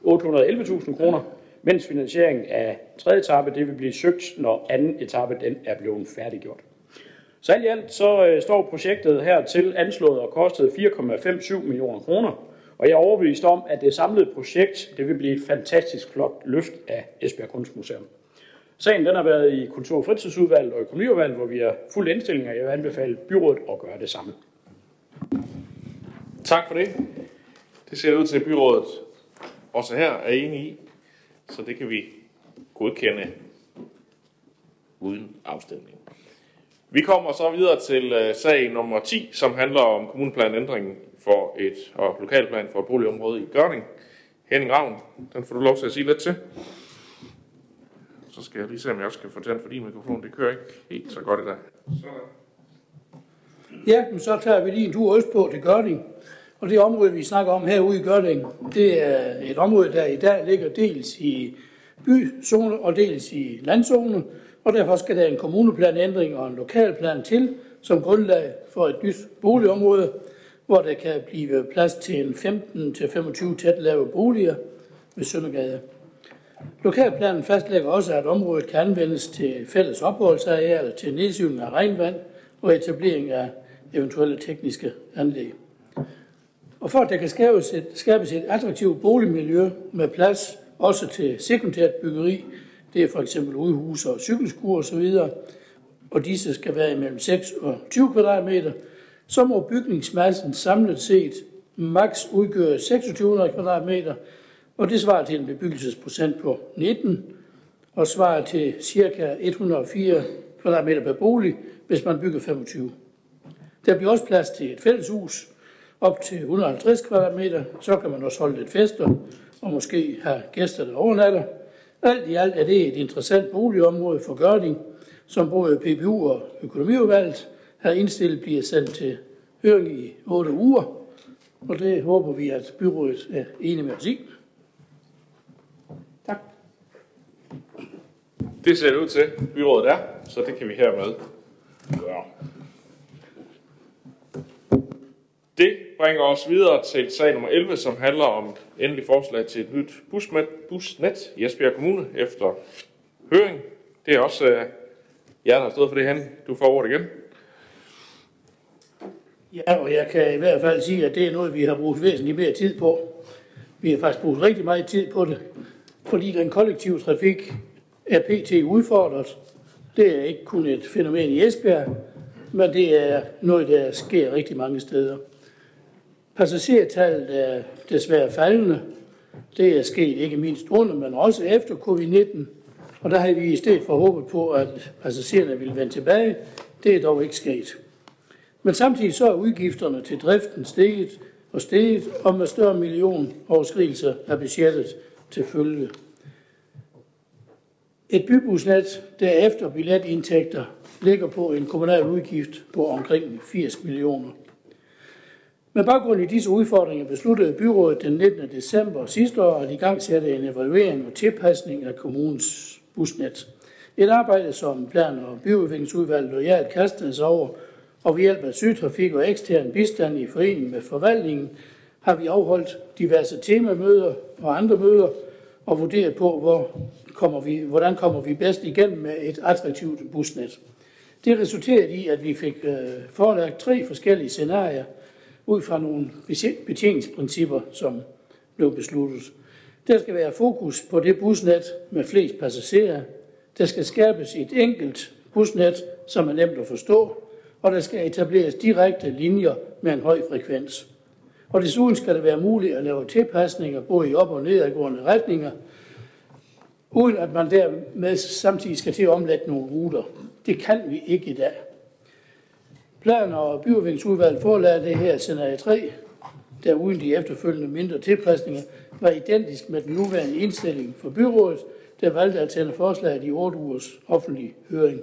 Speaker 3: 811.000 kroner, mens finansieringen af tredje etape det vil blive søgt, når anden etape den er blevet færdiggjort. Så alt i alt så øh, står projektet her til anslået og kostet 4,57 millioner kroner, og jeg er overbevist om, at det samlede projekt det vil blive et fantastisk flot løft af Esbjerg Kunstmuseum. Sagen den har været i Kultur- og fritidsudvalget og økonomiudvalget, hvor vi har fuld indstilling, og jeg vil anbefale byrådet at gøre det samme.
Speaker 1: Tak for det. Det ser ud til, at byrådet også her er enige i, så det kan vi godkende uden afstemning. Vi kommer så videre til uh, sag nummer 10, som handler om kommuneplanændringen for et og lokalplan for et boligområde i Gørning. Henning Ravn, den får du lov til at sige lidt til. Så skal jeg lige se, om jeg også kan få tændt for din mikrofon. Det kører ikke helt så godt i dag. Sådan.
Speaker 9: Ja, men så tager vi lige en tur øst på til Gørning. Og det område, vi snakker om herude i Gørning, det er et område, der i dag ligger dels i byzone og dels i landzone. Og derfor skal der en kommuneplanændring og en lokalplan til som grundlag for et nyt boligområde, hvor der kan blive plads til en 15-25 tæt lave boliger ved Søndergade. Lokalplanen fastlægger også, at området kan anvendes til fælles opholdsarealer, til nedsivning af regnvand og etablering af eventuelle tekniske anlæg. Og for at der kan skabes et, skabes et attraktivt boligmiljø med plads også til sekundært byggeri, det er for eksempel udhuse og cykelskur osv., og disse skal være imellem 6 og 20 kvadratmeter, så må bygningsmassen samlet set maks udgøre 2600 kvadratmeter, og det svarer til en bebyggelsesprocent på 19, og svarer til ca. 104 kvadratmeter per bolig, hvis man bygger 25. Der bliver også plads til et fælleshus op til 150 kvadratmeter, så kan man også holde lidt fester og måske have gæster, der overnatter. Alt i alt er det et interessant boligområde for Gørding, som både PPU og økonomiudvalget har indstillet bliver sendt til høring i 8 uger, og det håber vi, at byrådet er enige med os i. Tak.
Speaker 1: Det ser det ud til, byrådet er, så det kan vi hermed gøre. Det bringer os videre til sag nummer 11, som handler om endelig forslag til et nyt busnet, busnet i Esbjerg Kommune efter høring. Det er også øh, jer, der har stået for det, hen. Du får ordet igen.
Speaker 9: Ja, og jeg kan i hvert fald sige, at det er noget, vi har brugt væsentligt mere tid på. Vi har faktisk brugt rigtig meget tid på det, fordi den kollektive trafik er pt. udfordret. Det er ikke kun et fænomen i Esbjerg, men det er noget, der sker rigtig mange steder. Passagertallet er desværre faldende. Det er sket ikke mindst under, men også efter covid-19. Og der havde vi i stedet for håbet på, at passagererne ville vende tilbage. Det er dog ikke sket. Men samtidig så er udgifterne til driften steget og steget, og med større million overskridelser af budgettet til følge. Et bybusnet, der efter billetindtægter ligger på en kommunal udgift på omkring 80 millioner. Med baggrund i disse udfordringer besluttede byrådet den 19. december sidste år at i gang sætte en evaluering og tilpasning af kommunens busnet. Et arbejde, som plan- og byudviklingsudvalget lojalt kastede sig over, og ved hjælp af sygtrafik og ekstern bistand i forening med forvaltningen, har vi afholdt diverse temamøder og andre møder og vurderet på, hvor kommer vi, hvordan kommer vi bedst igennem med et attraktivt busnet. Det resulterede i, at vi fik øh, forelagt tre forskellige scenarier – ud fra nogle betjeningsprincipper, som blev besluttet. Der skal være fokus på det busnet med flest passagerer. Der skal skabes et enkelt busnet, som er nemt at forstå, og der skal etableres direkte linjer med en høj frekvens. Og desuden skal det være muligt at lave tilpasninger både i op- og nedadgående retninger, uden at man dermed samtidig skal til at omlægge nogle ruter. Det kan vi ikke i dag. Plan- og byudviklingsudvalget forelagde det her scenarie 3, der uden de efterfølgende mindre tilpasninger var identisk med den nuværende indstilling for byrådet, der valgte at sende forslaget i 8 ugers offentlig høring.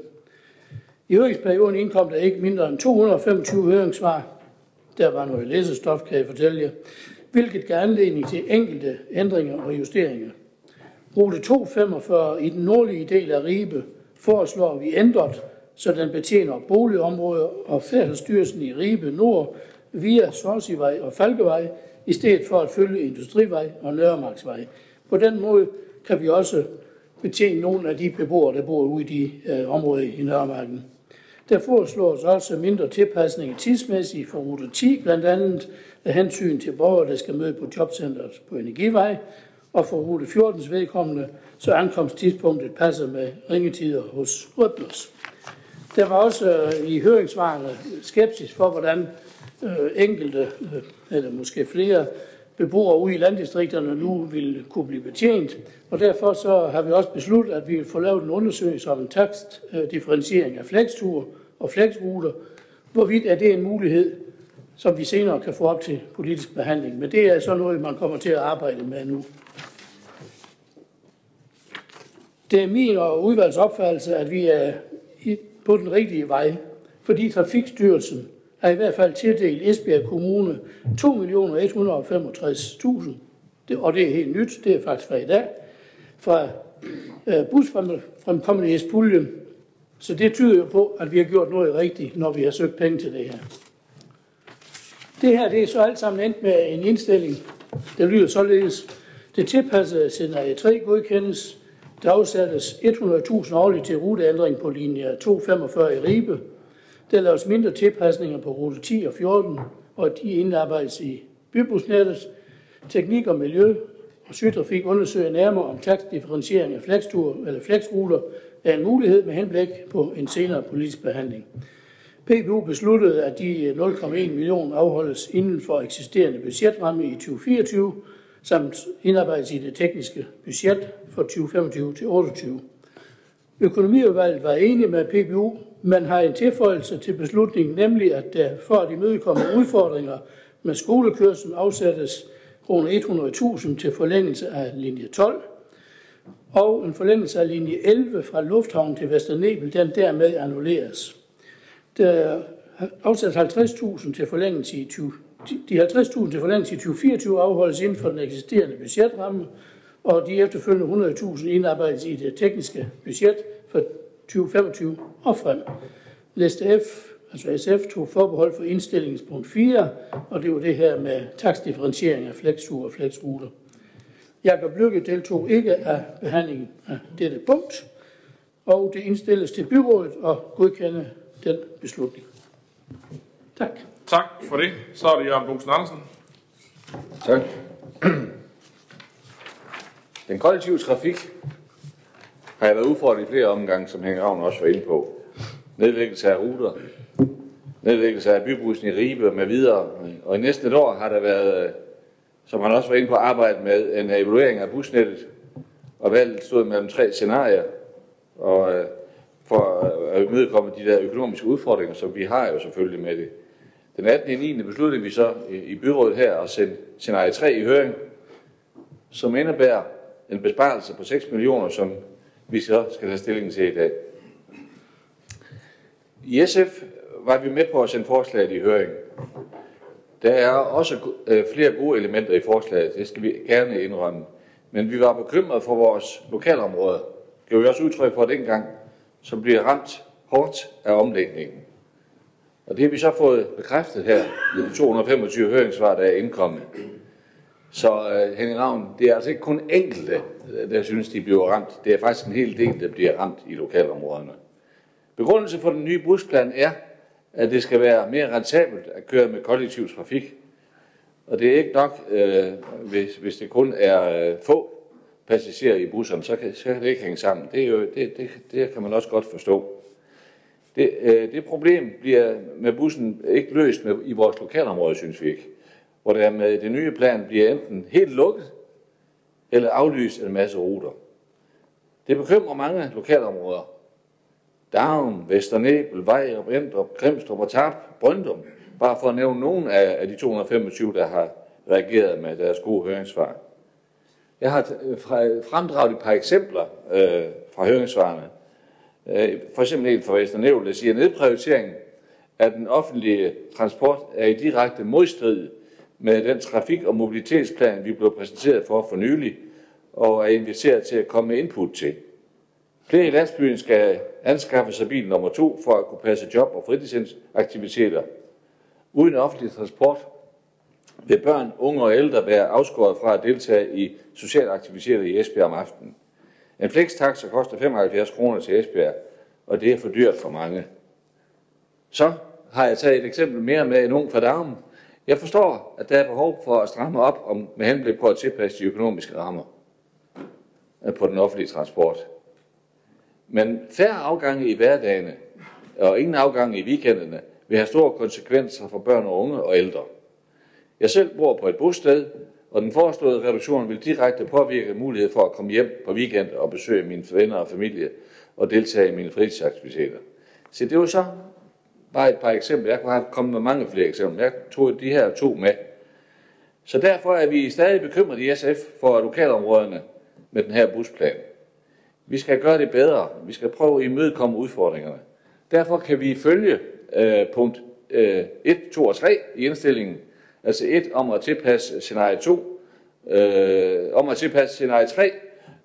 Speaker 9: I høringsperioden indkom der ikke mindre end 225 høringssvar. Der var noget læsestof, kan jeg fortælle jer. hvilket gav anledning til enkelte ændringer og justeringer. Rute 245 i den nordlige del af Ribe foreslår vi ændret, så den betjener boligområder og færdselsstyrelsen i Ribe Nord via Sorsivej og Falkevej, i stedet for at følge Industrivej og Nørremarksvej. På den måde kan vi også betjene nogle af de beboere, der bor ude i de øh, områder i Nørremarken. Der foreslås også mindre tilpasning tidsmæssigt for rute 10, blandt andet af hensyn til borgere, der skal møde på jobcentret på Energivej, og for rute 14's vedkommende, så ankomsttidspunktet passer med ringetider hos Rødblås. Der var også øh, i høringsvarene skepsis for, hvordan øh, enkelte, øh, eller måske flere, beboere ude i landdistrikterne nu vil kunne blive betjent. Og derfor så har vi også besluttet, at vi vil få lavet en undersøgelse om en takstdifferentiering af flexture og flexruter, Hvorvidt er det en mulighed, som vi senere kan få op til politisk behandling. Men det er så noget, man kommer til at arbejde med nu. Det er min og udvalgs opfattelse, at vi er på den rigtige vej, fordi Trafikstyrelsen har i hvert fald tildelt Esbjerg Kommune 2.165.000, og det er helt nyt, det er faktisk fra i dag, fra øh, busfremkommelighedspuljen. Så det tyder jo på, at vi har gjort noget rigtigt, når vi har søgt penge til det her. Det her det er så alt sammen endt med en indstilling, der lyder således. Det tilpassede scenarie 3 godkendes. Der afsættes 100.000 årligt til ruteændring på linje 245 i Ribe. Der laves mindre tilpasninger på rute 10 og 14, og de indarbejdes i bybusnettet. Teknik og miljø og sygtrafik undersøger nærmere om takstdifferentiering af flekstur eller fleksruter er en mulighed med henblik på en senere politisk behandling. PBU besluttede, at de 0,1 millioner afholdes inden for eksisterende budgetramme i 2024, samt indarbejdes i det tekniske budget fra 2025 til 28. Økonomiudvalget var enige med PBU, men har en tilføjelse til beslutningen, nemlig at der for at imødekomme udfordringer med skolekørsel afsættes kroner 100.000 til forlængelse af linje 12, og en forlængelse af linje 11 fra Lufthavn til Vesternebel, den dermed annulleres. Der afsat 50.000 til forlængelse i 20, de 50.000 til forlængelse i 2024 afholdes inden for den eksisterende budgetramme, og de efterfølgende 100.000 indarbejdes i det tekniske budget for 2025 og frem. Liste F, altså SF, tog forbehold for indstillingspunkt 4, og det var det her med takstdifferentiering af flextur og flexruter. Jakob Lykke deltog ikke af behandlingen af dette punkt, og det indstilles til byrådet at godkende den beslutning. Tak.
Speaker 1: Tak for det. Så er det Jørgen Bosen Andersen.
Speaker 2: Tak. Den kollektive trafik har jeg været udfordret i flere omgange, som Henrik Ravn også var inde på. Nedlæggelse af ruter, nedlæggelse af bybussen i Ribe med videre. Og i næste år har der været, som han også var inde på, arbejde med en evaluering af busnettet. Og valget stod mellem tre scenarier. Og øh, for at imødekomme de der økonomiske udfordringer, som vi har jo selvfølgelig med det. Den 18. 9. besluttede vi så i byrådet her at sende scenarie 3 i høring, som indebærer en besparelse på 6 millioner, som vi så skal tage stilling til i dag. I SF var vi med på at sende forslaget i høring. Der er også øh, flere gode elementer i forslaget, det skal vi gerne indrømme. Men vi var bekymrede for vores lokalområde. Det var vi også udtryk for dengang, som bliver ramt hårdt af omlægningen. Og det har vi så fået bekræftet her i de 225 høringssvar, der er indkommet. Så uh, Henning Ravn, det er altså ikke kun enkelte, øh, der synes, de bliver ramt. Det er faktisk en hel del, der bliver ramt i lokalområderne. Begrundelse for den nye busplan er, at det skal være mere rentabelt at køre med kollektiv trafik. Og det er ikke nok, øh, hvis, hvis det kun er øh, få passagerer i busserne, så kan, så kan det ikke hænge sammen. Det, er jo, det, det, det kan man også godt forstå. Det, øh, det problem bliver med bussen ikke løst med, i vores lokalområde, synes vi ikke. Hvor der med det nye plan bliver enten helt lukket, eller aflyst en masse ruter. Det bekymrer mange lokalområder. Darm, Vesternæbel, Vejrup, Endrup, Grimstrup og Tarp, Brøndum, bare for at nævne nogle af, af de 225, der har reageret med deres gode høringssvar. Jeg har øh, fremdraget et par eksempler øh, fra høringssvarene. Øh, for eksempel en fra Vesternævl, der siger, at nedprioriteringen af den offentlige transport er i direkte modstrid med den trafik- og mobilitetsplan, vi blev præsenteret for for nylig, og er inviteret til at komme med input til. Flere i landsbyen skal anskaffe sig bil nummer to for at kunne passe job og fritidsaktiviteter. Uden offentlig transport vil børn, unge og ældre være afskåret fra at deltage i sociale aktiviteter i Esbjerg om aftenen. En flextaxa koster 75 kroner til Esbjerg, og det er for dyrt for mange. Så har jeg taget et eksempel mere med en ung fra Darmen, jeg forstår, at der er behov for at stramme op om, med henblik på at tilpasse de økonomiske rammer øh, på den offentlige transport. Men færre afgange i hverdagene og ingen afgange i weekenderne vil have store konsekvenser for børn og unge og ældre. Jeg selv bor på et bosted, og den foreslåede reduktion vil direkte påvirke mulighed for at komme hjem på weekend og besøge mine venner og familie og deltage i mine fritidsaktiviteter. Så det var så bare et par eksempler. Jeg kunne have kommet med mange flere eksempler. Jeg tog de her to med. Så derfor er vi stadig bekymret i SF for lokalområderne med den her busplan. Vi skal gøre det bedre. Vi skal prøve at imødekomme udfordringerne. Derfor kan vi følge øh, punkt øh, 1, 2 og 3 i indstillingen. Altså 1 om at tilpasse scenarie 2, øh, om at tilpasse scenarie 3,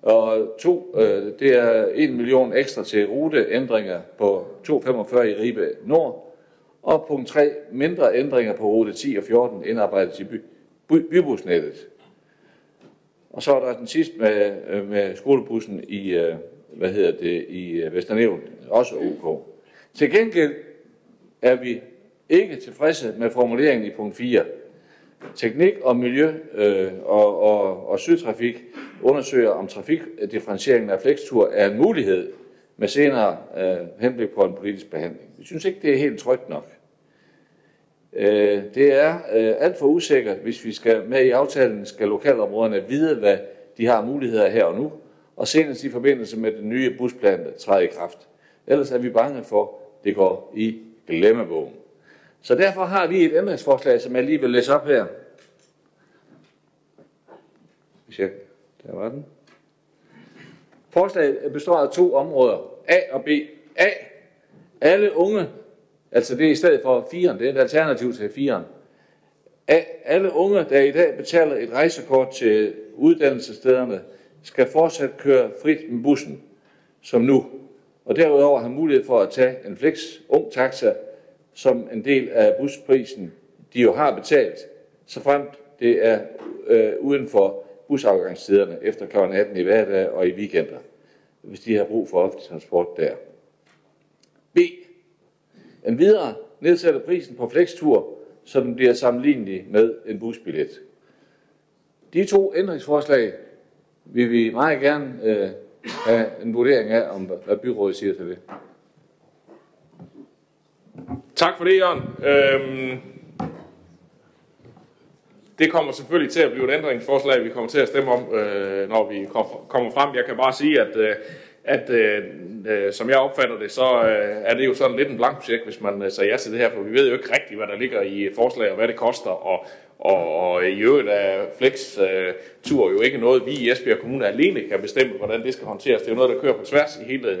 Speaker 2: og to, øh, det er 1 million ekstra til ruteændringer på 2,45 i Ribe Nord, og punkt 3, mindre ændringer på rute 10 og 14 indarbejdet i by, by, bybusnettet. Og så er der den sidste med, øh, med skolebussen i, øh, hvad hedder det, i øh, Vesternævn, også OK. Til gengæld er vi ikke tilfredse med formuleringen i punkt 4. Teknik og miljø øh, og, og, og sygtrafik undersøger, om trafikdifferentieringen af flextur er en mulighed med senere øh, henblik på en politisk behandling. Vi synes ikke, det er helt trygt nok. Øh, det er øh, alt for usikkert, hvis vi skal med i aftalen, skal lokalområderne vide, hvad de har muligheder her og nu, og senest i forbindelse med den nye busplan, der træder i kraft. Ellers er vi bange for, at det går i glemmebogen. Så derfor har vi et ændringsforslag, som jeg lige vil læse op her. Hvis jeg, der var den. Forslaget består af to områder, A og B. A. Alle unge, altså det er i stedet for 4'eren, det er et alternativ til 4'eren. A. Alle unge, der i dag betaler et rejsekort til uddannelsesstederne, skal fortsat køre frit med bussen, som nu. Og derudover have mulighed for at tage en flex ung taxa som en del af busprisen, de jo har betalt, så fremt det er øh, uden for busafgangstiderne efter kl. 18 i hverdag og i weekender, hvis de har brug for offentlig transport der. B. En videre nedsætter prisen på flextur, så den bliver sammenlignelig med en busbillet. De to ændringsforslag vil vi meget gerne øh, have en vurdering af, om hvad byrådet siger til det.
Speaker 1: Tak for det, Jørgen. Øhm, det kommer selvfølgelig til at blive et ændringsforslag, vi kommer til at stemme om, øh, når vi kommer frem. Jeg kan bare sige, at, øh, at øh, øh, som jeg opfatter det, så øh, er det jo sådan lidt en blank check, hvis man øh, sagde ja til det her, for vi ved jo ikke rigtigt, hvad der ligger i forslaget, og hvad det koster, og, og, og i øvrigt er Flex-tur øh, jo ikke noget, vi i Esbjerg Kommune alene kan bestemme, hvordan det skal håndteres. Det er jo noget, der kører på tværs i hele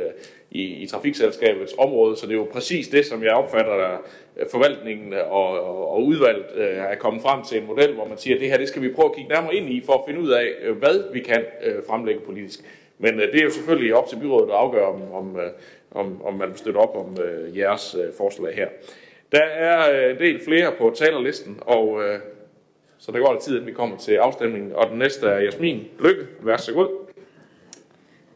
Speaker 1: i, i trafikselskabets område, så det er jo præcis det, som jeg opfatter, at øh, forvaltningen og, og, og udvalget øh, er kommet frem til en model, hvor man siger, at det her det skal vi prøve at kigge nærmere ind i, for at finde ud af, øh, hvad vi kan øh, fremlægge politisk. Men øh, det er jo selvfølgelig op til byrådet at afgøre, om, om, øh, om, om man støtter op om jeres forslag her. Der er en del flere på talerlisten, og så der går lidt tid, inden vi kommer til afstemningen. Og den næste er Jasmin Lykke. Vær så god.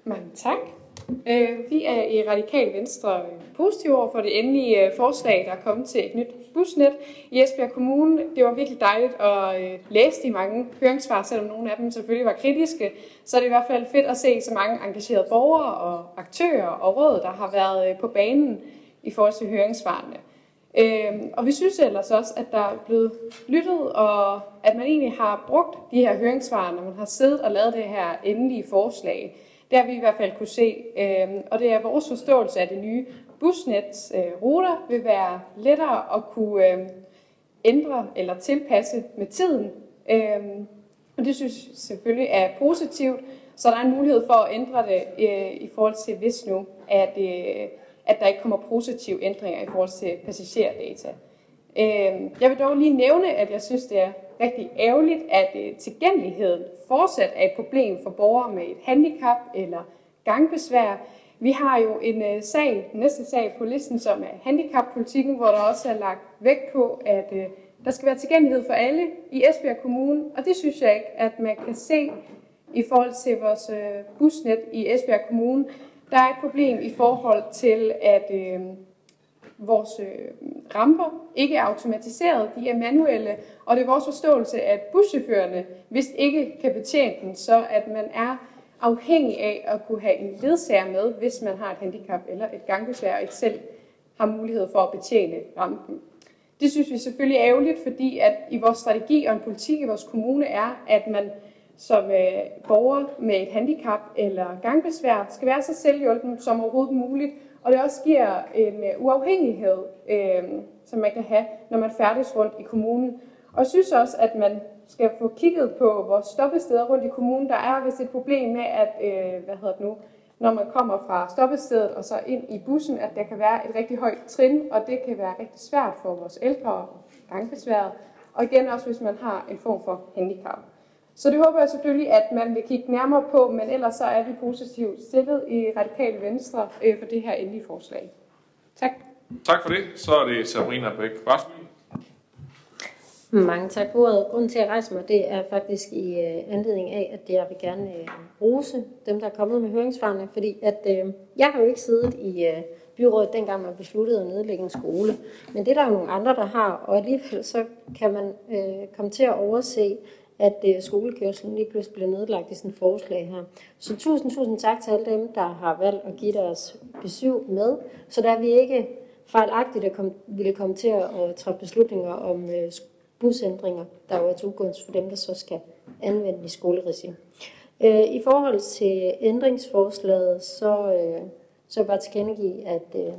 Speaker 10: Mange tak. Øh, vi er i Radikal Venstre øh, positive over for det endelige øh, forslag, der er kommet til et nyt busnet i Esbjerg Kommune. Det var virkelig dejligt at øh, læse de mange høringssvar, selvom nogle af dem selvfølgelig var kritiske. Så er det i hvert fald fedt at se så mange engagerede borgere og aktører og råd, der har været på banen i forhold til høringssvarene. og vi synes ellers også, at der er blevet lyttet, og at man egentlig har brugt de her høringssvar, når man har siddet og lavet det her endelige forslag. Det har vi i hvert fald kunne se, øhm, og det er vores forståelse af det nye busnets øh, ruter vil være lettere at kunne øhm, ændre eller tilpasse med tiden. Øhm, og det synes jeg selvfølgelig er positivt, så der er en mulighed for at ændre det øh, i forhold til hvis nu, at, øh, at der ikke kommer positive ændringer i forhold til passagerdata. Jeg vil dog lige nævne, at jeg synes, det er rigtig ærgerligt, at øh, tilgængeligheden fortsat er et problem for borgere med et handicap eller gangbesvær. Vi har jo en øh, sag, næste sag på listen, som er handicappolitikken, hvor der også er lagt vægt på, at øh, der skal være tilgængelighed for alle i Esbjerg Kommune, og det synes jeg ikke, at man kan se i forhold til vores busnet i Esbjerg Kommune. Der er et problem i forhold til, at øh, vores øh, ramper ikke er automatiseret, de er manuelle, og det er vores forståelse, at buschaufførerne, hvis ikke kan betjene den, så at man er afhængig af at kunne have en ledsager med, hvis man har et handicap eller et gangbesvær, og ikke selv har mulighed for at betjene rampen. Det synes vi selvfølgelig er ærgerligt, fordi at i vores strategi og en politik i vores kommune er, at man som øh, borger med et handicap eller gangbesvær skal være så selvhjulpen som overhovedet muligt, og det også giver en øh, uafhængighed, øh, som man kan have, når man færdes rundt i kommunen. Og jeg synes også, at man skal få kigget på vores stoppesteder rundt i kommunen. Der er vist et problem med, at øh, hvad hedder det nu, når man kommer fra stoppestedet og så ind i bussen, at der kan være et rigtig højt trin, og det kan være rigtig svært for vores ældre og gangbesværet. Og igen også, hvis man har en form for handicap. Så det håber jeg selvfølgelig, at man vil kigge nærmere på, men ellers så er vi positivt stillet i Radikale Venstre øh, for det her endelige forslag. Tak.
Speaker 1: Tak for det. Så er det Sabrina Bæk Rasmussen.
Speaker 7: Mange tak for ordet. Grunden til at rejse mig, det er faktisk i uh, anledning af, at jeg vil gerne uh, rose dem, der er kommet med høringsfarne, fordi at uh, jeg har jo ikke siddet i uh, byrådet, dengang man besluttede at nedlægge en skole. Men det er der jo nogle andre, der har, og alligevel så kan man uh, komme til at overse, at øh, uh, skolekørselen lige pludselig bliver nedlagt i sådan et forslag her. Så tusind, tusind tak til alle dem, der har valgt at give deres besøg med, så der er vi ikke fejlagtigt at komme, ville komme til at, træffe beslutninger om øh, busændringer, der jo er til for dem, der så skal anvende i skoleregi. Øh, I forhold til ændringsforslaget, så, øh, så er jeg bare tilkendegive, at øh,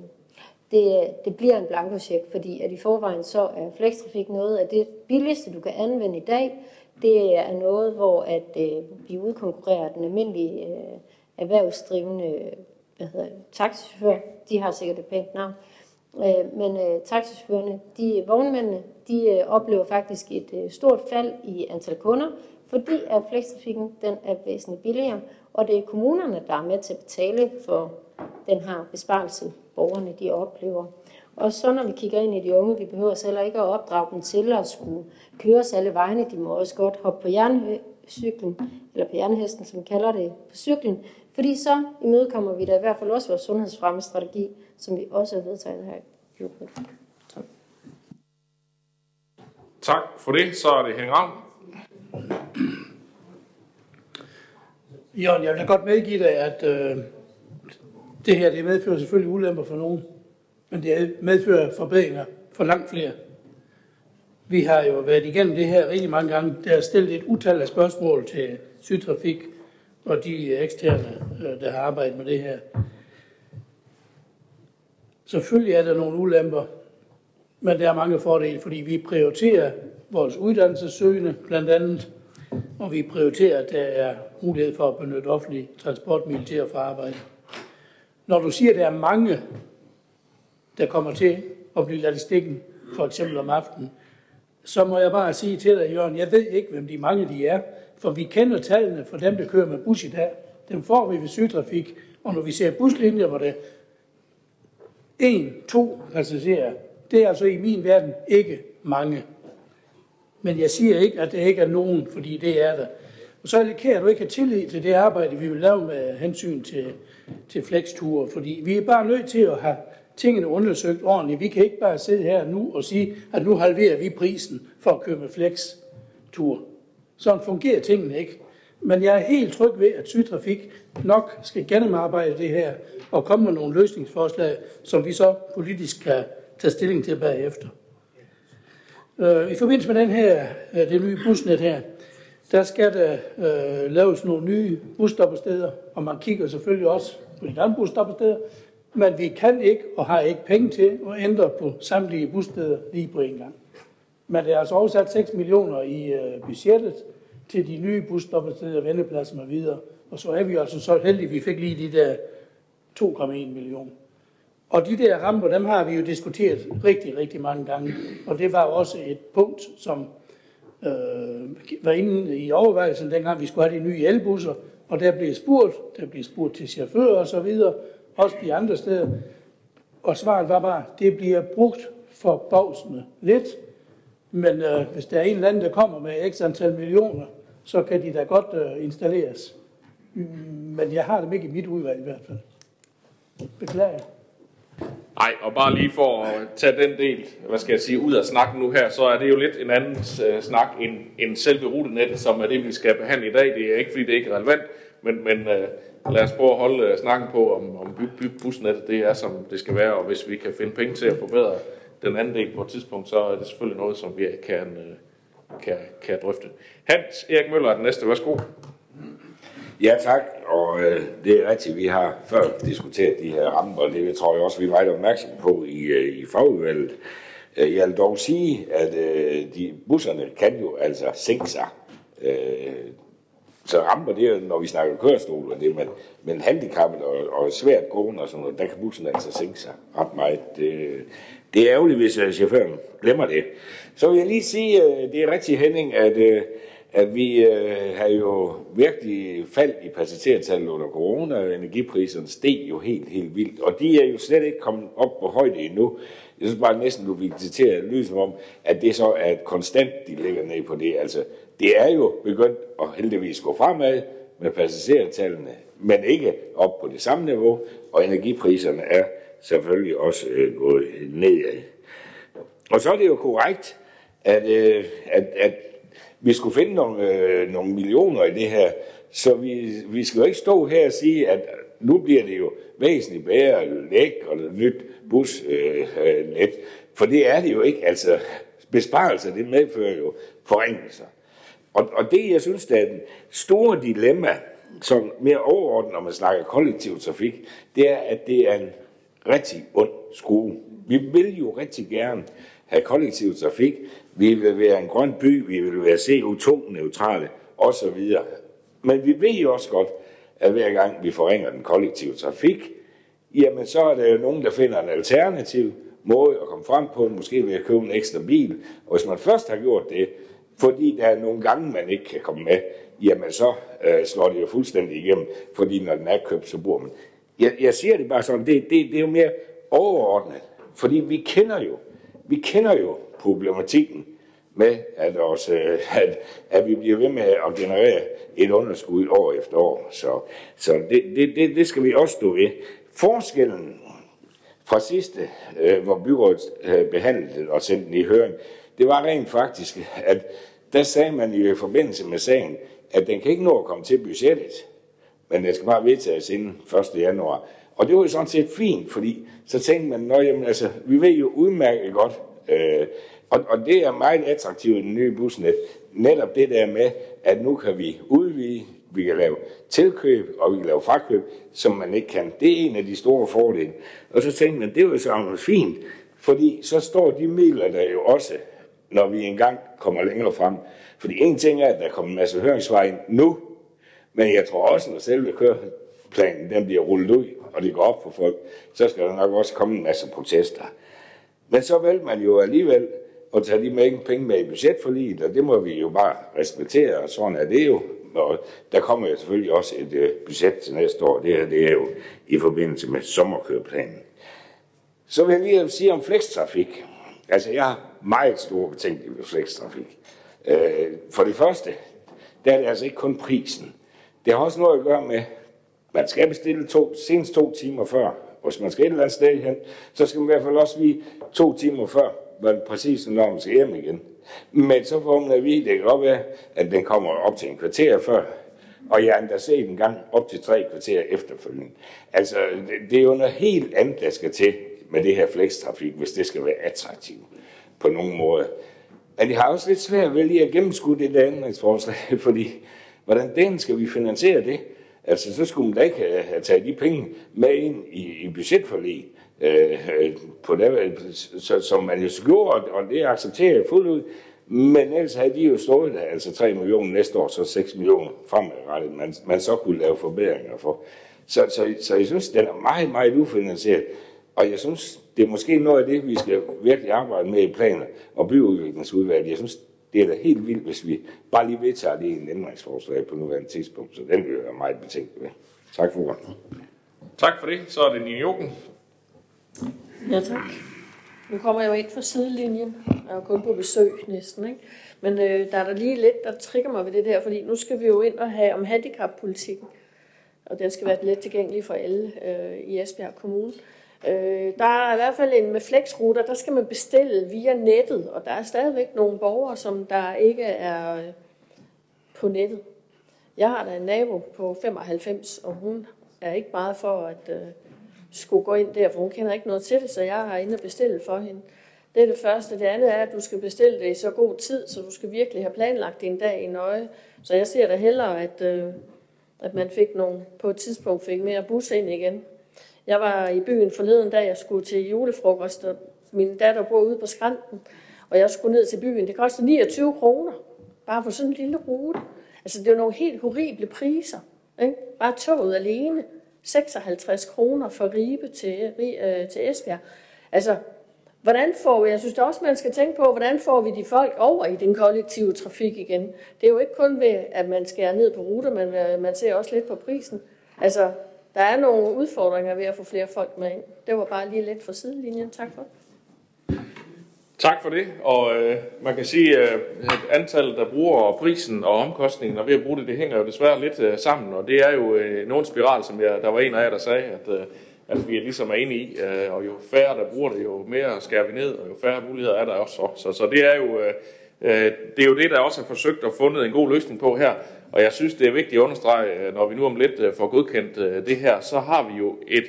Speaker 7: det, det bliver en blankocheck, fordi at i forvejen så er flekstrafik noget af det billigste, du kan anvende i dag. Det er noget, hvor at øh, vi udkonkurrerer den almindelige øh, erhvervsdrivende hvad hedder, taxichauffør. De har sikkert et pænt navn. Øh, men øh, taxichaufførerne, de vognmændene, de øh, oplever faktisk et øh, stort fald i antal kunder, fordi at flekstrafikken den er væsentligt billigere, og det er kommunerne, der er med til at betale for den her besparelse, borgerne de oplever. Og så når vi kigger ind i de unge, vi behøver heller ikke at opdrage dem til at skulle køre os alle vegne. De må også godt hoppe på jerncyklen, eller på jernhesten, som vi kalder det, på cyklen. Fordi så imødekommer vi da i hvert fald også vores sundhedsfremmestrategi, som vi også har vedtaget her i Tak.
Speaker 1: Tak for det. Så er det Henning Ravn.
Speaker 9: Jørgen, jeg vil godt medgive dig, at øh, det her det medfører selvfølgelig ulemper for nogen, men det medfører forbedringer for langt flere. Vi har jo været igennem det her rigtig mange gange. Der er stillet et utal af spørgsmål til sygtrafik og de eksterne, øh, der har arbejdet med det her. Selvfølgelig er der nogle ulemper, men der er mange fordele, fordi vi prioriterer vores uddannelsessøgende blandt andet, og vi prioriterer, at der er mulighed for at benytte offentlig transportmiddel til at få arbejde. Når du siger, at der er mange, der kommer til at blive ladt i stikken, for eksempel om aftenen, så må jeg bare sige til dig, Jørgen, jeg ved ikke, hvem de mange de er, for vi kender tallene for dem, der kører med bus i dag. Dem får vi ved sygtrafik, og når vi ser buslinjer, hvor det en, to passagerer, det er altså i min verden ikke mange. Men jeg siger ikke, at det ikke er nogen, fordi det er der. Og så kan du ikke have tillid til det arbejde, vi vil lave med hensyn til, til flexture, fordi vi er bare nødt til at have tingene undersøgt ordentligt. Vi kan ikke bare sidde her nu og sige, at nu halverer vi prisen for at køre med flex-tur. Sådan fungerer tingene ikke. Men jeg er helt tryg ved, at Sydtrafik nok skal gennemarbejde det her og komme med nogle løsningsforslag, som vi så politisk kan tage stilling til bagefter. Øh, I forbindelse med den her, øh, det nye busnet her, der skal der øh, laves nogle nye busstoppesteder, og man kigger selvfølgelig også på de andre busstoppesteder, men vi kan ikke og har ikke penge til at ændre på samtlige bussteder lige på en gang. Men der er altså oversat 6 millioner i øh, budgettet til de nye busstoppesteder, vendepladser og videre. Og så er vi altså så heldige, at vi fik lige de der 2,1 millioner. Og de der ramper, dem har vi jo diskuteret rigtig, rigtig mange gange. Og det var også et punkt, som øh, var inde i overvejelsen, dengang vi skulle have de nye elbusser, og der blev spurgt, der blev spurgt til chauffører og så videre, også de andre steder, og svaret var bare, det bliver brugt for bagsende lidt, men øh, hvis der er en eller anden, der kommer med x antal millioner, så kan de da godt øh, installeres. Mm, men jeg har dem ikke i mit udvalg i hvert fald. Beklager.
Speaker 1: Nej, og bare lige for at tage den del, hvad skal jeg sige, ud af snakken nu her, så er det jo lidt en anden øh, snak end, end selve rutenettet, som er det, vi skal behandle i dag. Det er ikke, fordi det ikke er relevant, men, men øh, lad os prøve at holde øh, snakken på, om, om by, by, busnettet det er, som det skal være, og hvis vi kan finde penge til at forbedre den anden del på et tidspunkt, så er det selvfølgelig noget, som vi kan, øh, kan, kan drøfte. Hans Erik Møller er den næste. Værsgo.
Speaker 11: Ja, tak. Og øh, det er rigtigt, vi har før diskuteret de her rammer, og det tror jeg også, vi er meget opmærksom på i, øh, i fagudvalget. Øh, jeg vil dog sige, at øh, de, busserne kan jo altså sænke sig. Øh, så ramper det når vi snakker kørestol og det, men, men handicappet og, og svært gående og sådan noget, der kan bussen altså sænke sig ret meget. Det, det er ærgerligt, hvis øh, chaufføren glemmer det. Så vil jeg lige sige, øh, det er rigtig Henning, at øh, at vi har jo virkelig faldt i passagertallet under corona, og energipriserne steg jo helt, helt vildt. Og de er jo slet ikke kommet op på højde endnu. Jeg synes bare næsten, du vil citere at lyde som om, at det så er et konstant, de ligger ned på det. Altså, det er jo begyndt at heldigvis gå fremad med passagertallene, men ikke op på det samme niveau, og energipriserne er selvfølgelig også øh, gået nedad. Og så er det jo korrekt, at, øh, at, at vi skulle finde nogle, øh, nogle millioner i det her, så vi, vi skal jo ikke stå her og sige, at nu bliver det jo væsentligt bedre læk og nyt busnet, øh, øh for det er det jo ikke. Altså, besparelser, det medfører jo forringelser. Og, og det, jeg synes, der er den store dilemma, som mere overordnet, når man snakker kollektiv trafik, det er, at det er en rigtig ond skrue. Vi vil jo rigtig gerne have kollektiv trafik, vi vil være en grøn by, vi vil være CO2-neutrale osv. Men vi ved jo også godt, at hver gang vi forringer den kollektive trafik, jamen så er der jo nogen, der finder en alternativ måde at komme frem på, måske ved at købe en ekstra bil. Og hvis man først har gjort det, fordi der er nogle gange, man ikke kan komme med, jamen så øh, slår det jo fuldstændig igennem, fordi når den er købt, så bor man. Jeg, jeg siger det bare sådan, det, det, det er jo mere overordnet, fordi vi kender jo, vi kender jo problematikken med, at, også, øh, at, at vi bliver ved med at generere et underskud år efter år. Så, så det, det, det, det skal vi også stå ved. Forskellen fra sidste, øh, hvor byrådet øh, behandlede og sendte den i høring, det var rent faktisk, at der sagde man i forbindelse med sagen, at den kan ikke nå at komme til budgettet, men den skal bare vedtages inden 1. januar. Og det var jo sådan set fint, fordi så tænkte man, at altså, vi ved jo udmærket godt, øh, og, og det er meget attraktivt i den nye busnet. Netop det der med, at nu kan vi udvide, vi kan lave tilkøb, og vi kan lave frakøb, som man ikke kan. Det er en af de store fordele. Og så tænkte man, det var jo så fint, fordi så står de midler der jo også, når vi engang kommer længere frem. Fordi en ting er, at der kommer en masse høringsvej nu, men jeg tror også, når selve køreplanen den bliver rullet ud, og det går op for folk, så skal der nok også komme en masse protester. Men så vælger man jo alligevel og tage de med penge med i budgetforliget, og det må vi jo bare respektere, og sådan er det jo. Og der kommer jo selvfølgelig også et øh, budget til næste år, det, her, det er jo i forbindelse med sommerkøreplanen. Så vil jeg lige sige om flekstrafik. Altså, jeg meget store betænkeligheder ved flekstrafik. Øh, for det første, der er det altså ikke kun prisen. Det har også noget at gøre med, man skal bestille to, senest to timer før. Hvis man skal et eller andet sted hen, så skal man i hvert fald også vide to timer før, hvad præcis, når man skal hjem igen. Men så får man at vide, det kan godt være, at den kommer op til en kvarter før, og jeg har endda set en gang op til tre kvarter efterfølgende. Altså, det, det er jo noget helt andet, der skal til med det her flekstrafik, hvis det skal være attraktivt på nogen måde. Men det har også lidt svært ved lige at gennemskue det der ændringsforslag, (laughs) fordi hvordan den skal vi finansiere det? Altså, så skulle man da ikke have, have taget de penge med ind i, i budgetforlig øh, på det, så, som man jo gjorde, og det accepterer jeg fuldt ud. Men ellers havde de jo stået der, altså 3 millioner næste år, så 6 millioner fremadrettet, man, man så kunne lave forbedringer for. Så, så, så jeg synes, den er meget, meget ufinansieret. Og jeg synes, det er måske noget af det, vi skal virkelig arbejde med i planer og byudviklingsudvalget. Jeg synes, det er da helt vildt, hvis vi bare lige vedtager det i en ændringsforslag på nuværende tidspunkt, så den vil jeg være meget betænkt ved. Tak for ordet.
Speaker 1: Tak for det. Så er det Nina Joken.
Speaker 12: Ja, tak. Nu kommer jeg jo ind fra sidelinjen. Jeg er jo kun på besøg næsten, ikke? Men øh, der er der lige lidt, der trigger mig ved det der, fordi nu skal vi jo ind og have om handicappolitikken. Og den skal være let tilgængelig for alle øh, i Esbjerg Kommune. Øh, Øh, der er i hvert fald en med flexruter, der skal man bestille via nettet, og der er stadigvæk nogle borgere, som der ikke er øh, på nettet. Jeg har da en nabo på 95, og hun er ikke meget for at øh, skulle gå ind der, for hun kender ikke noget til det, så jeg har inde og bestille for hende. Det er det første. Det andet er, at du skal bestille det i så god tid, så du skal virkelig have planlagt din dag i nøje. Så jeg ser da hellere, at, øh, at man fik nogle, på et tidspunkt fik mere bus ind igen. Jeg var i byen forleden, da jeg skulle til julefrokost, og min datter bor ude på skrænten, og jeg skulle ned til byen. Det kostede 29 kroner, bare for sådan en lille rute. Altså, det er nogle helt horrible priser. Ikke? Bare toget alene. 56 kroner for Ribe til, øh, til Esbjerg. Altså, hvordan får vi, jeg synes også, man skal tænke på, hvordan får vi de folk over i den kollektive trafik igen? Det er jo ikke kun ved, at man skærer ned på ruter, men øh, man ser også lidt på prisen. Altså, der er nogle udfordringer ved at få flere folk med ind. Det var bare lige lidt for sidelinjen. Tak for
Speaker 1: Tak for det, og øh, man kan sige, øh, at antallet, der bruger og prisen og omkostningen og ved at bruge det, det hænger jo desværre lidt øh, sammen, og det er jo øh, nogen spiral, som jeg, der var en af jer, der sagde, at, øh, at vi er ligesom er inde i, øh, og jo færre, der bruger det, jo mere skærer vi ned, og jo færre muligheder er der også. Så, så, det er jo... Øh, øh, det er jo det, der også er forsøgt at fundet en god løsning på her. Og jeg synes, det er vigtigt at understrege, øh, når vi nu om lidt øh, får godkendt øh, det her, så har vi jo et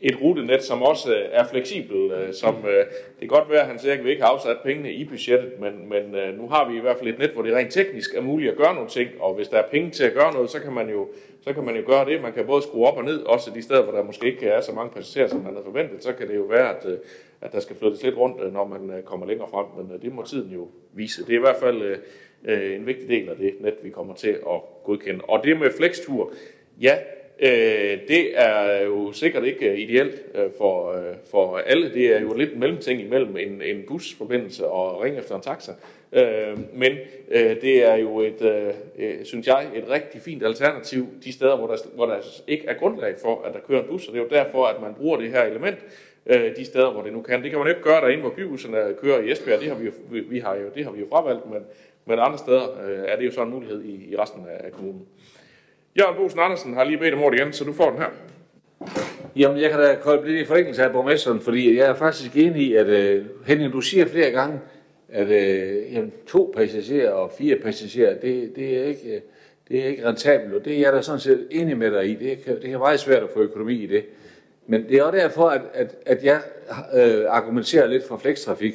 Speaker 1: et rutenet, som også er fleksibel, som det kan godt være, at han siger, at vi ikke har afsat pengene i budgettet, men, men nu har vi i hvert fald et net, hvor det rent teknisk er muligt at gøre nogle ting, og hvis der er penge til at gøre noget, så kan man jo, så kan man jo gøre det. Man kan både skrue op og ned, også de steder, hvor der måske ikke er så mange passagerer, som man havde forventet, så kan det jo være, at, at der skal flyttes lidt rundt, når man kommer længere frem, men det må tiden jo vise. Det er i hvert fald Øh, en vigtig del af det net, vi kommer til at godkende. Og det med flextur, ja, Øh, det er jo sikkert ikke øh, ideelt øh, for, øh, for alle. Det er jo lidt en mellemting imellem en, en busforbindelse og ringe efter en taxa. Øh, men øh, det er jo et, øh, øh, synes jeg, et rigtig fint alternativ de steder, hvor der, hvor der ikke er grundlag for, at der kører en bus. Og det er jo derfor, at man bruger det her element øh, de steder, hvor det nu kan. Det kan man jo ikke gøre derinde, hvor bybusserne kører i Esbjerg. Det har vi jo, vi, vi har jo, det har vi jo fravalgt, men, men andre steder øh, er det jo så en mulighed i, i resten af kommunen. Jørgen Bosen Andersen har lige bedt om ordet igen, så du får den her.
Speaker 2: Jamen, jeg kan da kolde lidt i forlængelse af borgmesteren, fordi jeg er faktisk enig i, at øh, Henning, du siger flere gange, at øh, jamen, to passagerer og fire passagerer, det, det, er ikke, øh, det er ikke rentabelt, og det er jeg da sådan set enig med dig i. Det kan, det kan være meget svært at få økonomi i det. Men det er også derfor, at, at, at jeg øh, argumenterer lidt for flekstrafik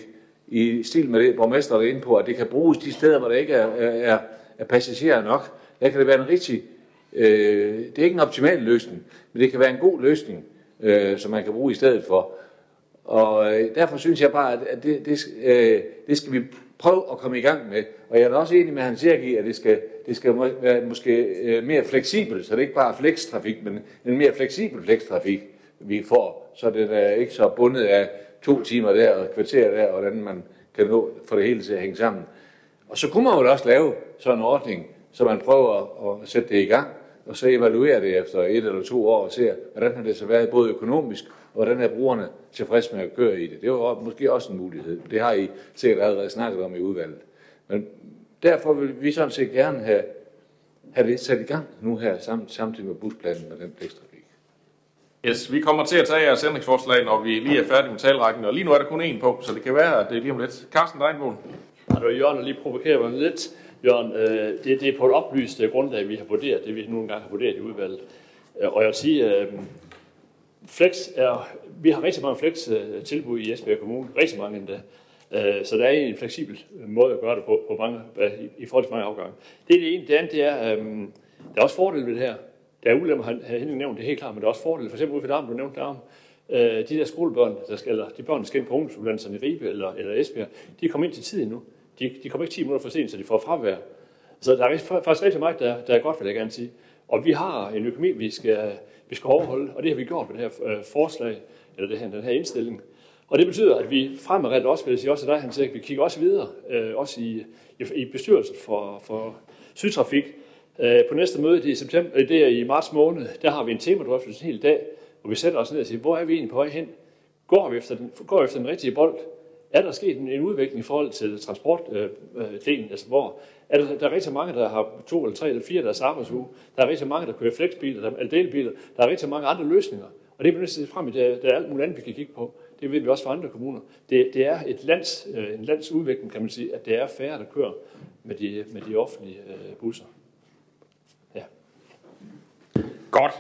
Speaker 2: i stil med det, borgmesteren er inde på, at det kan bruges de steder, hvor der ikke er, er, er passagerer nok. Der kan det være en rigtig Øh, det er ikke en optimal løsning, men det kan være en god løsning, øh, som man kan bruge i stedet for. Og øh, derfor synes jeg bare, at det, det, øh, det skal vi prøve at komme i gang med. Og jeg er da også enig med Hans Erik i, at det skal, det skal være måske øh, mere fleksibelt, så det ikke bare er flekstrafik, men en mere fleksibel flekstrafik, vi får, så det er ikke så bundet af to timer der og kvarter der, og hvordan man kan nå for det hele til at hænge sammen. Og så kunne man jo også lave sådan en ordning, så man prøver at sætte det i gang, og så evaluere det efter et eller to år og se, hvordan har det så været både økonomisk, og hvordan er brugerne tilfredse med at køre i det. Det var måske også en mulighed. Det har I sikkert allerede snakket om i udvalget. Men derfor vil vi sådan set gerne have, have det sat i gang nu her, samtidig med busplanen med den blækstrafik.
Speaker 1: Yes, vi kommer til at tage jeres ændringsforslag, når vi lige er færdige med talrækken, og lige nu er der kun én på, så det kan være, at det er lige om lidt. Carsten Deinbogen.
Speaker 13: Ja, det var Jørgen, der lige provokerer mig lidt. Jørgen, øh, det, det er på et oplyst øh, grundlag, vi har vurderet det, vi nu engang har vurderet i udvalget. Øh, og jeg vil sige, øh, flex er, vi har rigtig mange flex-tilbud øh, i Esbjerg Kommune, rigtig mange endda. Så der er en fleksibel måde at gøre det på, på mange, i, i forhold til mange afgange. Det er det ene. Det andet det er, øh, der er også fordele ved det her. Der er ulemmer, han Henning nævnt det helt klart, men der er også fordele. For eksempel ude ved Darm, du nævnte Darm. Øh, de der skolebørn, der skal, eller de børn, der skal ind på ungdomsuddannelserne i Ribe eller, eller Esbjerg, de kommer ind til tiden nu. De, de kommer ikke 10 minutter for sent, så de får fravær. Så der er faktisk rigtig meget, der, der er godt, vil jeg gerne sige. Og vi har en økonomi, vi skal, vi skal overholde, og det har vi gjort med det her øh, forslag, eller det her, den her indstilling. Og det betyder, at vi fremadrettet også, vil jeg sige også dig, Hans at vi kigger også videre, øh, også i, i, i bestyrelsen for, for Sydtrafik. Øh, på næste møde det er i, september, øh, det er i marts måned, der har vi en temadrøftelse en hel dag, hvor vi sætter os ned og siger, hvor er vi egentlig på vej hen? Går vi efter den, går vi efter den rigtige bold? Er der sket en, en udvikling i forhold til transportdelen? Øh, øh altså hvor er der, der er rigtig mange, der har to eller tre eller fire deres arbejdsuge. Der er rigtig mange, der kører flexbiler, der, er delbiler. Der er rigtig mange andre løsninger. Og det er vi nødt til at se frem i. Der, der er alt muligt andet, vi kan kigge på. Det ved vi også fra andre kommuner. Det, det er et lands, øh, en landsudvikling, kan man sige, at det er færre, der kører med de, med de offentlige øh, busser. Ja.
Speaker 1: Godt.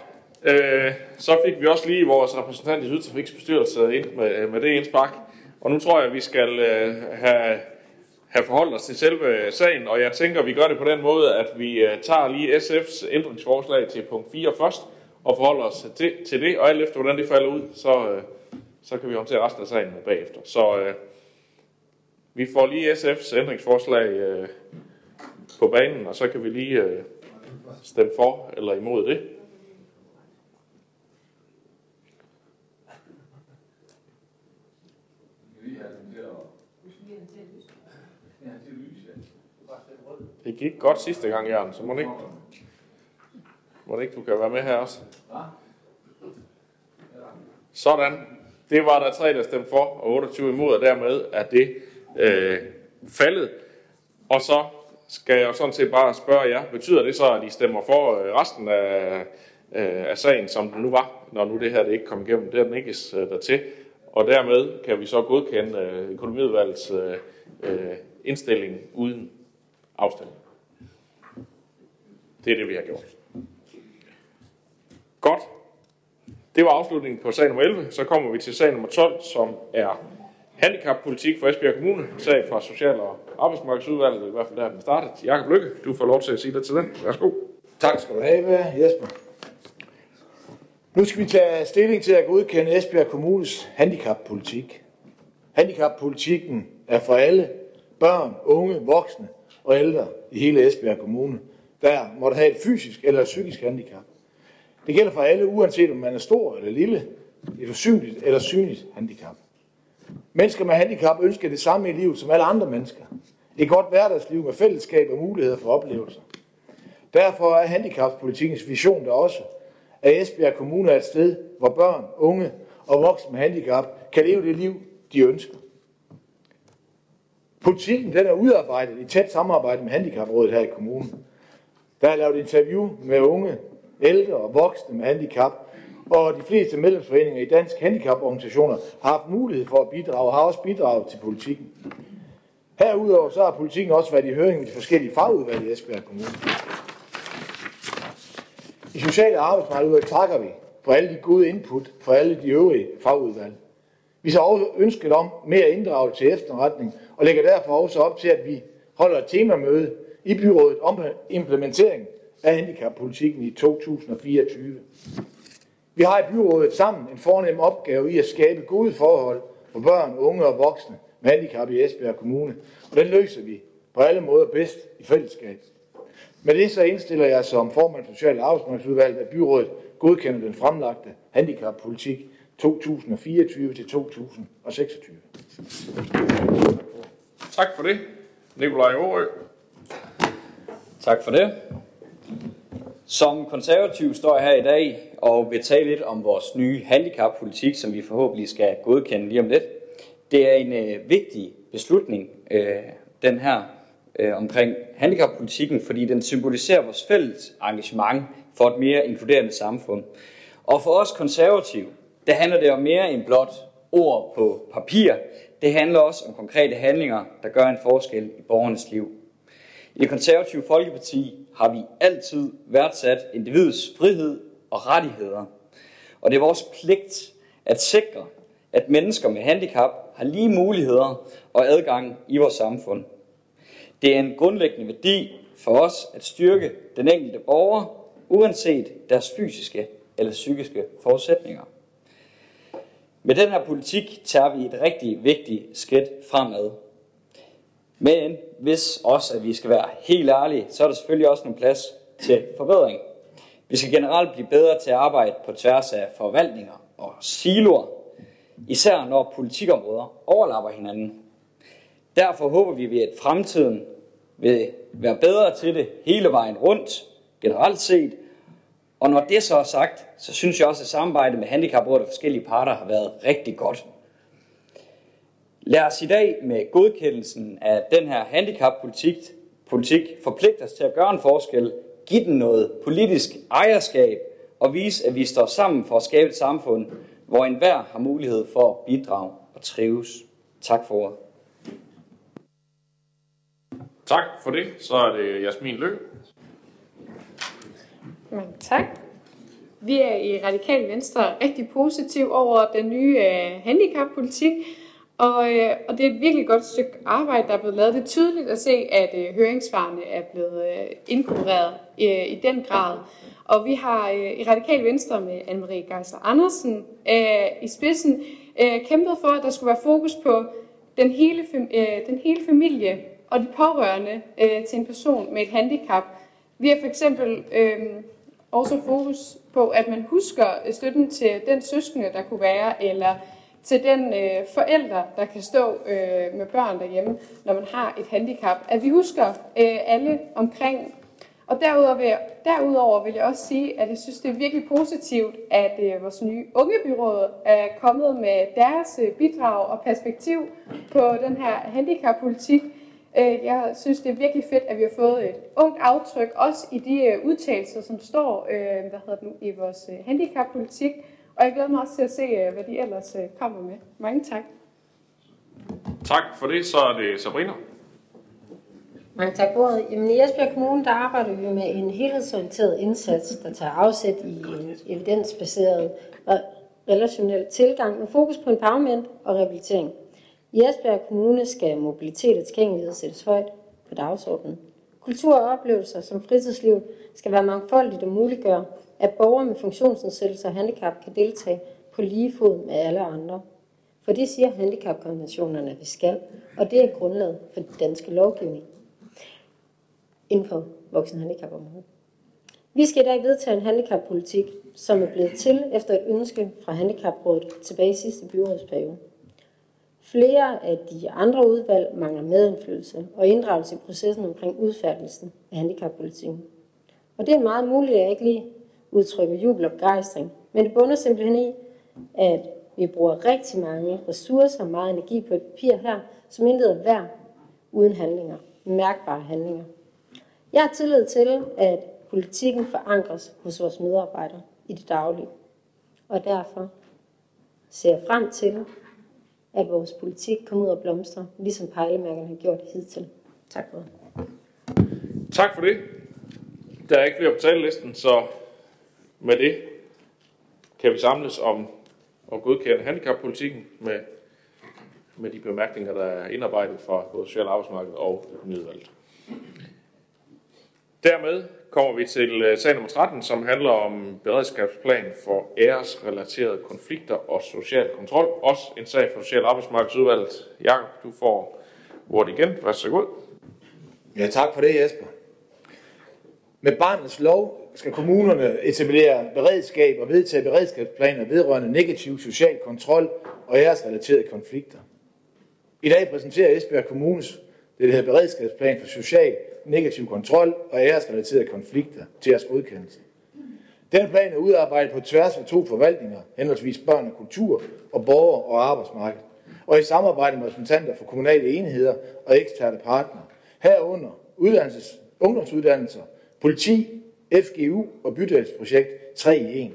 Speaker 1: Øh, så fik vi også lige vores repræsentant i Sydtrafiks bestyrelse ind med, øh, med det indspark. Og nu tror jeg, at vi skal øh, have, have forholdt os til selve sagen, og jeg tænker, at vi gør det på den måde, at vi øh, tager lige SF's ændringsforslag til punkt 4 først, og forholder os til, til det, og alt efter hvordan det falder ud, så, øh, så kan vi håndtere resten af sagen bagefter. Så øh, vi får lige SF's ændringsforslag øh, på banen, og så kan vi lige øh, stemme for eller imod det. Det gik godt sidste gang, Jørgen, så må det ikke, må det ikke du kan være med her også. Sådan. Det var der tre, der stemte for, og 28 imod, og dermed er det øh, faldet. Og så skal jeg jo sådan set bare spørge jer, betyder det så, at I stemmer for øh, resten af, øh, af sagen, som den nu var, når nu det her det ikke kom igennem? Det er den ikke øh, dertil. Og dermed kan vi så godkende øh, økonomiudvalgets øh, øh, indstilling uden afstemning. Det er det, vi har gjort. Godt. Det var afslutningen på sag nummer 11. Så kommer vi til sag nummer 12, som er handicappolitik for Esbjerg Kommune. Sag fra Social- og Arbejdsmarkedsudvalget, i hvert fald der den startet. Jakob Lykke, du får lov til at sige lidt til den. Værsgo.
Speaker 14: Tak skal du have, Jesper. Nu skal vi tage stilling til at godkende Esbjerg Kommunes handicappolitik. Handicappolitikken er for alle børn, unge, voksne og ældre i hele Esbjerg Kommune, der måtte have et fysisk eller psykisk handicap. Det gælder for alle, uanset om man er stor eller lille, et usynligt eller synligt handicap. Mennesker med handicap ønsker det samme i livet som alle andre mennesker. Et godt hverdagsliv med fællesskab og muligheder for oplevelser. Derfor er handicappolitikens vision der også, at Esbjerg Kommune er et sted, hvor børn, unge og voksne med handicap kan leve det liv, de ønsker. Politikken den er udarbejdet i tæt samarbejde med Handicaprådet her i kommunen. Der er lavet interview med unge, ældre og voksne med handicap, og de fleste medlemsforeninger i Dansk Handicaporganisationer har haft mulighed for at bidrage, og har også bidraget til politikken. Herudover så har politikken også været i høring med de forskellige fagudvalg i Esbjerg Kommune. I Sociale Arbejdsmarkedsudvalg takker vi for alle de gode input fra alle de øvrige fagudvalg. Vi så også ønsket om mere inddragelse til efterretning, og lægger derfor også op til, at vi holder et temamøde i byrådet om implementering af handicappolitikken i 2024. Vi har i byrådet sammen en fornem opgave i at skabe gode forhold for børn, unge og voksne med handicap i Esbjerg Kommune, og den løser vi på alle måder bedst i fællesskab. Med det så indstiller jeg som formand for Social- og Arbejdsmarkedsudvalget, at byrådet godkender den fremlagte handicappolitik 2024 til 2026.
Speaker 1: Tak for det. Nikolaj Aarø.
Speaker 15: Tak for det. Som konservativ står jeg her i dag og vil tale lidt om vores nye handicappolitik, som vi forhåbentlig skal godkende lige om lidt. Det er en øh, vigtig beslutning, øh, den her, øh, omkring handicappolitikken, fordi den symboliserer vores fælles engagement for et mere inkluderende samfund. Og for os konservative, der handler det om mere end blot ord på papir. Det handler også om konkrete handlinger, der gør en forskel i borgernes liv. I det konservative Folkeparti har vi altid værdsat individets frihed og rettigheder. Og det er vores pligt at sikre, at mennesker med handicap har lige muligheder og adgang i vores samfund. Det er en grundlæggende værdi for os at styrke den enkelte borger, uanset deres fysiske eller psykiske forudsætninger. Med den her politik tager vi et rigtig vigtigt skridt fremad. Men hvis også, at vi skal være helt ærlige, så er der selvfølgelig også nogle plads til forbedring. Vi skal generelt blive bedre til at arbejde på tværs af forvaltninger og siloer. især når politikområder overlapper hinanden. Derfor håber vi, at fremtiden vil være bedre til det hele vejen rundt, generelt set. Og når det så er sagt, så synes jeg også, at samarbejdet med handicaprådet og forskellige parter har været rigtig godt. Lad os i dag med godkendelsen af den her handicappolitik politik forpligte os til at gøre en forskel, give den noget politisk ejerskab og vise, at vi står sammen for at skabe et samfund, hvor enhver har mulighed for at bidrage og trives. Tak for ordet.
Speaker 1: Tak for det. Så er det Jasmin Løg,
Speaker 10: mange tak. Vi er i Radikal Venstre rigtig positiv over den nye øh, handicappolitik, og, øh, og det er et virkelig godt stykke arbejde, der er blevet lavet. Det er tydeligt at se, at øh, høringsvarene er blevet øh, inkorporeret øh, i den grad. Og vi har øh, i Radikal Venstre med Anne-Marie Geiser Andersen øh, i spidsen øh, kæmpet for, at der skulle være fokus på den hele, øh, den hele familie og de pårørende øh, til en person med et handicap. Vi har for eksempel øh, også fokus på, at man husker støtten til den søskende, der kunne være, eller til den øh, forælder, der kan stå øh, med børn derhjemme, når man har et handicap. At vi husker øh, alle omkring. Og derudover vil, jeg, derudover vil jeg også sige, at jeg synes, det er virkelig positivt, at øh, vores nye ungebyråd er kommet med deres øh, bidrag og perspektiv på den her handicappolitik. politik jeg synes, det er virkelig fedt, at vi har fået et ungt aftryk, også i de øh, udtalelser, som står øh, hvad hedder det nu, i vores øh, handicappolitik. Og jeg glæder mig også til at se, øh, hvad de ellers øh, kommer med. Mange tak.
Speaker 1: Tak for det. Så er det Sabrina.
Speaker 7: Mange tak for ordet. Jamen, I Esbjerg Kommune der arbejder vi med en helhedsorienteret indsats, der tager afsæt i en evidensbaseret og relationel tilgang med fokus på empowerment og rehabilitering. I Esbjerg Kommune skal mobilitet og tilgængelighed sættes højt på dagsordenen. Kultur og oplevelser som fritidsliv skal være mangfoldigt og muliggøre, at borgere med funktionsnedsættelse og handicap kan deltage på lige fod med alle andre. For det siger handicapkonventionerne, at vi skal, og det er grundlaget for den danske lovgivning inden for voksenhandicapområdet. Vi skal i dag vedtage en handicappolitik, som er blevet til efter et ønske fra Handicaprådet tilbage i sidste byrådsperiode. Flere af de andre udvalg mangler medindflydelse og inddragelse i processen omkring udfærdelsen af handicappolitikken. Og det er meget muligt, at jeg ikke lige udtrykker jubel og begejstring, men det bunder simpelthen i, at vi bruger rigtig mange ressourcer og meget energi på et papir her, som intet er værd uden handlinger, mærkbare handlinger. Jeg har tillid til, at politikken forankres hos vores medarbejdere i det daglige. Og derfor ser jeg frem til, at vores politik kommer ud og blomstre, ligesom pejlemærkerne har gjort hidtil. Tak for det.
Speaker 1: Tak for det. Der er ikke flere på talelisten, så med det kan vi samles om at godkende handicappolitikken med, med de bemærkninger, der er indarbejdet fra både social arbejdsmarked og økonomiudvalget. Dermed kommer vi til øh, sag nummer 13, som handler om beredskabsplan for æresrelaterede konflikter og social kontrol. Også en sag for Social Arbejdsmarkedsudvalget. Jakob, du får ordet igen. Vær så god.
Speaker 14: Ja, tak for det, Jesper. Med barnets lov skal kommunerne etablere beredskab og vedtage beredskabsplaner vedrørende negativ social kontrol og æresrelaterede konflikter. I dag præsenterer Esbjerg Kommunes det, der hedder beredskabsplan for social negativ kontrol og æresrelaterede konflikter til jeres godkendelse. Den plan er udarbejdet på tværs af to forvaltninger, henholdsvis børn og kultur og borger og arbejdsmarked, og i samarbejde med repræsentanter for kommunale enheder og eksterne partnere, herunder uddannelses, ungdomsuddannelser, politi, FGU og bydelsprojekt 3 i 1.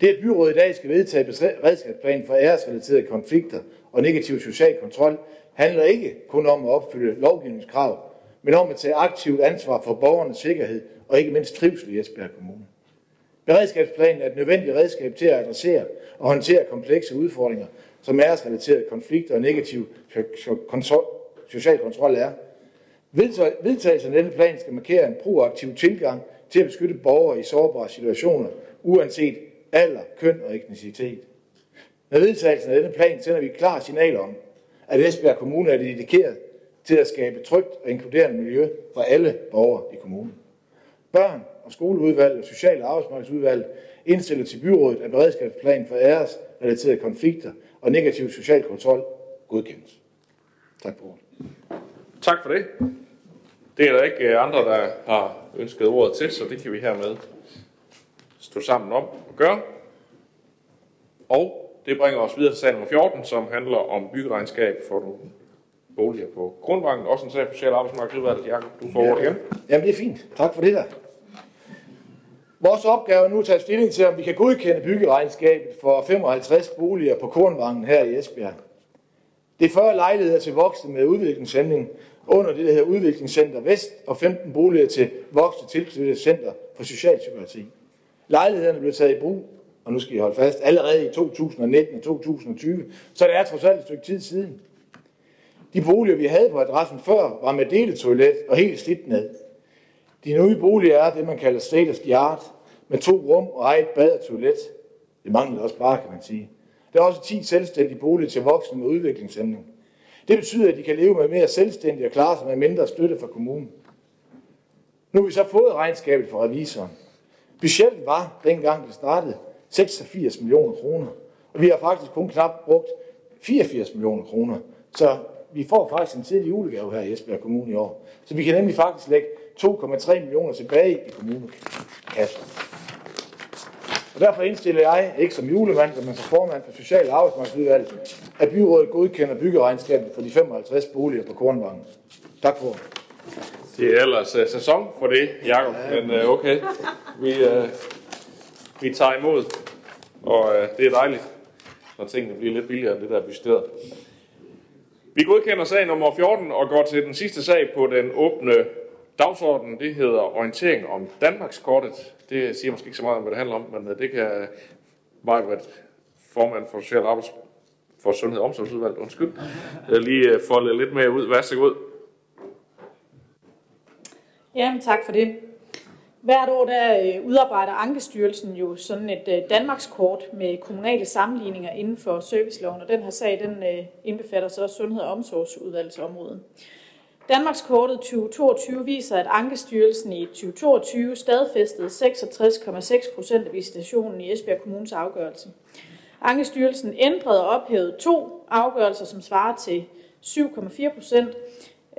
Speaker 14: Det, at byrådet i dag skal vedtage beredskabsplan for æresrelaterede konflikter og negativ social kontrol, handler ikke kun om at opfylde lovgivningskrav, men om at tage aktivt ansvar for borgernes sikkerhed og ikke mindst trivsel i Esbjerg Kommune. Beredskabsplanen er et nødvendigt redskab til at adressere og håndtere komplekse udfordringer, som æresrelaterede konflikter og negativ social kontrol er. Vedtagelsen af denne plan skal markere en proaktiv tilgang til at beskytte borgere i sårbare situationer, uanset alder, køn og etnicitet. Med vedtagelsen af denne plan sender vi et klart signal om, at Esbjerg Kommune er dedikeret til at skabe trygt og inkluderende miljø for alle borgere i kommunen. Børn og skoleudvalg og social- og arbejdsmarkedsudvalg indstiller til byrådet, at beredskabsplan for æresrelaterede konflikter og negativ social kontrol godkendes. Tak for ordet.
Speaker 1: Tak for det. Det er der ikke øh, andre, der har ønsket ordet til, så det kan vi hermed stå sammen om at gøre. Og det bringer os videre til sag nummer 14, som handler om byggeregnskab for nogle boliger på Grundvangen. Også en sag for Social Arbejdsmarkedsudvalget. Jacob, du får ordet igen.
Speaker 14: Jamen, det er fint. Tak for det der. Vores opgave er nu at tage stilling til, om vi kan godkende byggeregnskabet for 55 boliger på Kornvangen her i Esbjerg. Det er 40 lejligheder til voksne med udviklingshæmning under det, der hedder Udviklingscenter Vest, og 15 boliger til voksne tilknyttet Center for Socialpsykiatri. Lejlighederne blev taget i brug, og nu skal I holde fast, allerede i 2019 og 2020, så det er trods alt et stykke tid siden. De boliger, vi havde på adressen før, var med deletoilet og helt slidt ned. De nye boliger er det, man kalder state of the art, med to rum og eget bad og toilet. Det mangler også bare, kan man sige. Der er også 10 selvstændige boliger til voksne med udviklingshæmning. Det betyder, at de kan leve med mere selvstændigt og klare sig med mindre støtte fra kommunen. Nu har vi så fået regnskabet fra revisoren. Budgettet var, dengang det startede, 86 millioner kroner. Og vi har faktisk kun knap brugt 84 millioner kroner. Så vi får faktisk en tidlig julegave her i Esbjerg Kommune i år. Så vi kan nemlig faktisk lægge 2,3 millioner tilbage i kommunekassen. Og derfor indstiller jeg, ikke som julemand, men som formand for Social- og Arbejdsmarkedsudvalget, at byrådet godkender byggeregnskabet for de 55 boliger på Kornvangen. Tak for
Speaker 1: Det er ellers uh, sæson for det, Jacob, men uh, okay. Vi, uh, vi tager imod, og uh, det er dejligt, når tingene bliver lidt billigere end det, der er budgetteret. Vi godkender sag nummer 14 og går til den sidste sag på den åbne dagsorden. Det hedder orientering om Danmarkskortet. Det siger måske ikke så meget om, hvad det handler om, men øh, det kan øh, Majbert, formand for Social Arbejds for Sundhed og Omsorgsudvalget, undskyld, øh, lige folde lidt mere ud. Vær så god.
Speaker 16: Jamen tak for det. Hvert år der øh, udarbejder Ankestyrelsen jo sådan et øh, Danmarkskort med kommunale sammenligninger inden for serviceloven, og den her sag den øh, indbefatter så Sundhed- og Omsorgsudvalgsområdet. Danmarkskortet 2022 viser, at Ankestyrelsen i 2022 stadfæstede 66,6 procent af visitationen i Esbjerg Kommunes afgørelse. Ankestyrelsen ændrede og ophævede to afgørelser, som svarer til 7,4 procent,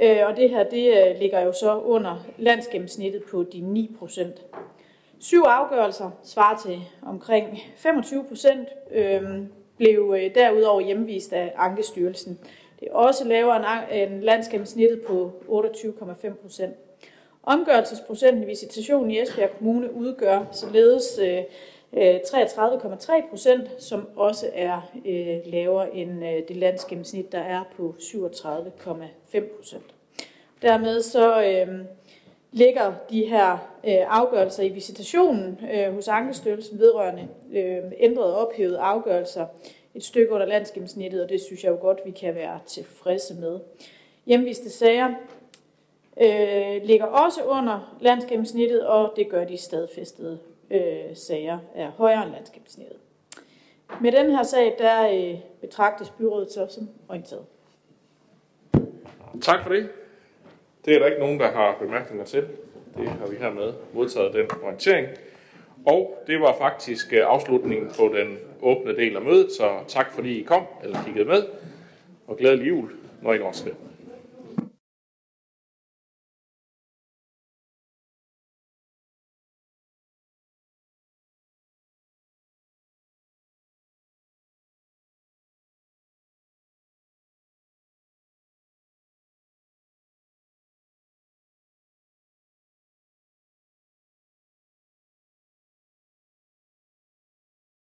Speaker 16: Øh, og det her det øh, ligger jo så under landsgennemsnittet på de 9 procent. Syv afgørelser svarer til omkring 25 procent, øhm, blev øh, derudover hjemvist af Ankestyrelsen. Det er også lavere end landsgennemsnittet på 28,5 procent. Omgørelsesprocenten i visitationen i Esbjerg Kommune udgør således øh, Øh, 33,3 procent, som også er øh, lavere end øh, det landsgennemsnit, der er på 37,5 procent. Dermed så øh, ligger de her øh, afgørelser i visitationen øh, hos Ankestyrelsen vedrørende øh, ændrede og ophævede afgørelser et stykke under landsgennemsnittet, og det synes jeg jo godt, vi kan være tilfredse med. Hjemviste sager øh, ligger også under landsgennemsnittet, og det gør de stadfæstede øh, sager er højere end landsgennemsnittet. Med den her sag, der øh, betragtes byrådet så som orienteret.
Speaker 1: Tak for det. Det er der ikke nogen, der har bemærkninger til. Det har vi hermed modtaget den orientering. Og det var faktisk øh, afslutningen på den åbne del af mødet, så tak fordi I kom eller kiggede med, og glædelig jul, når I når til det.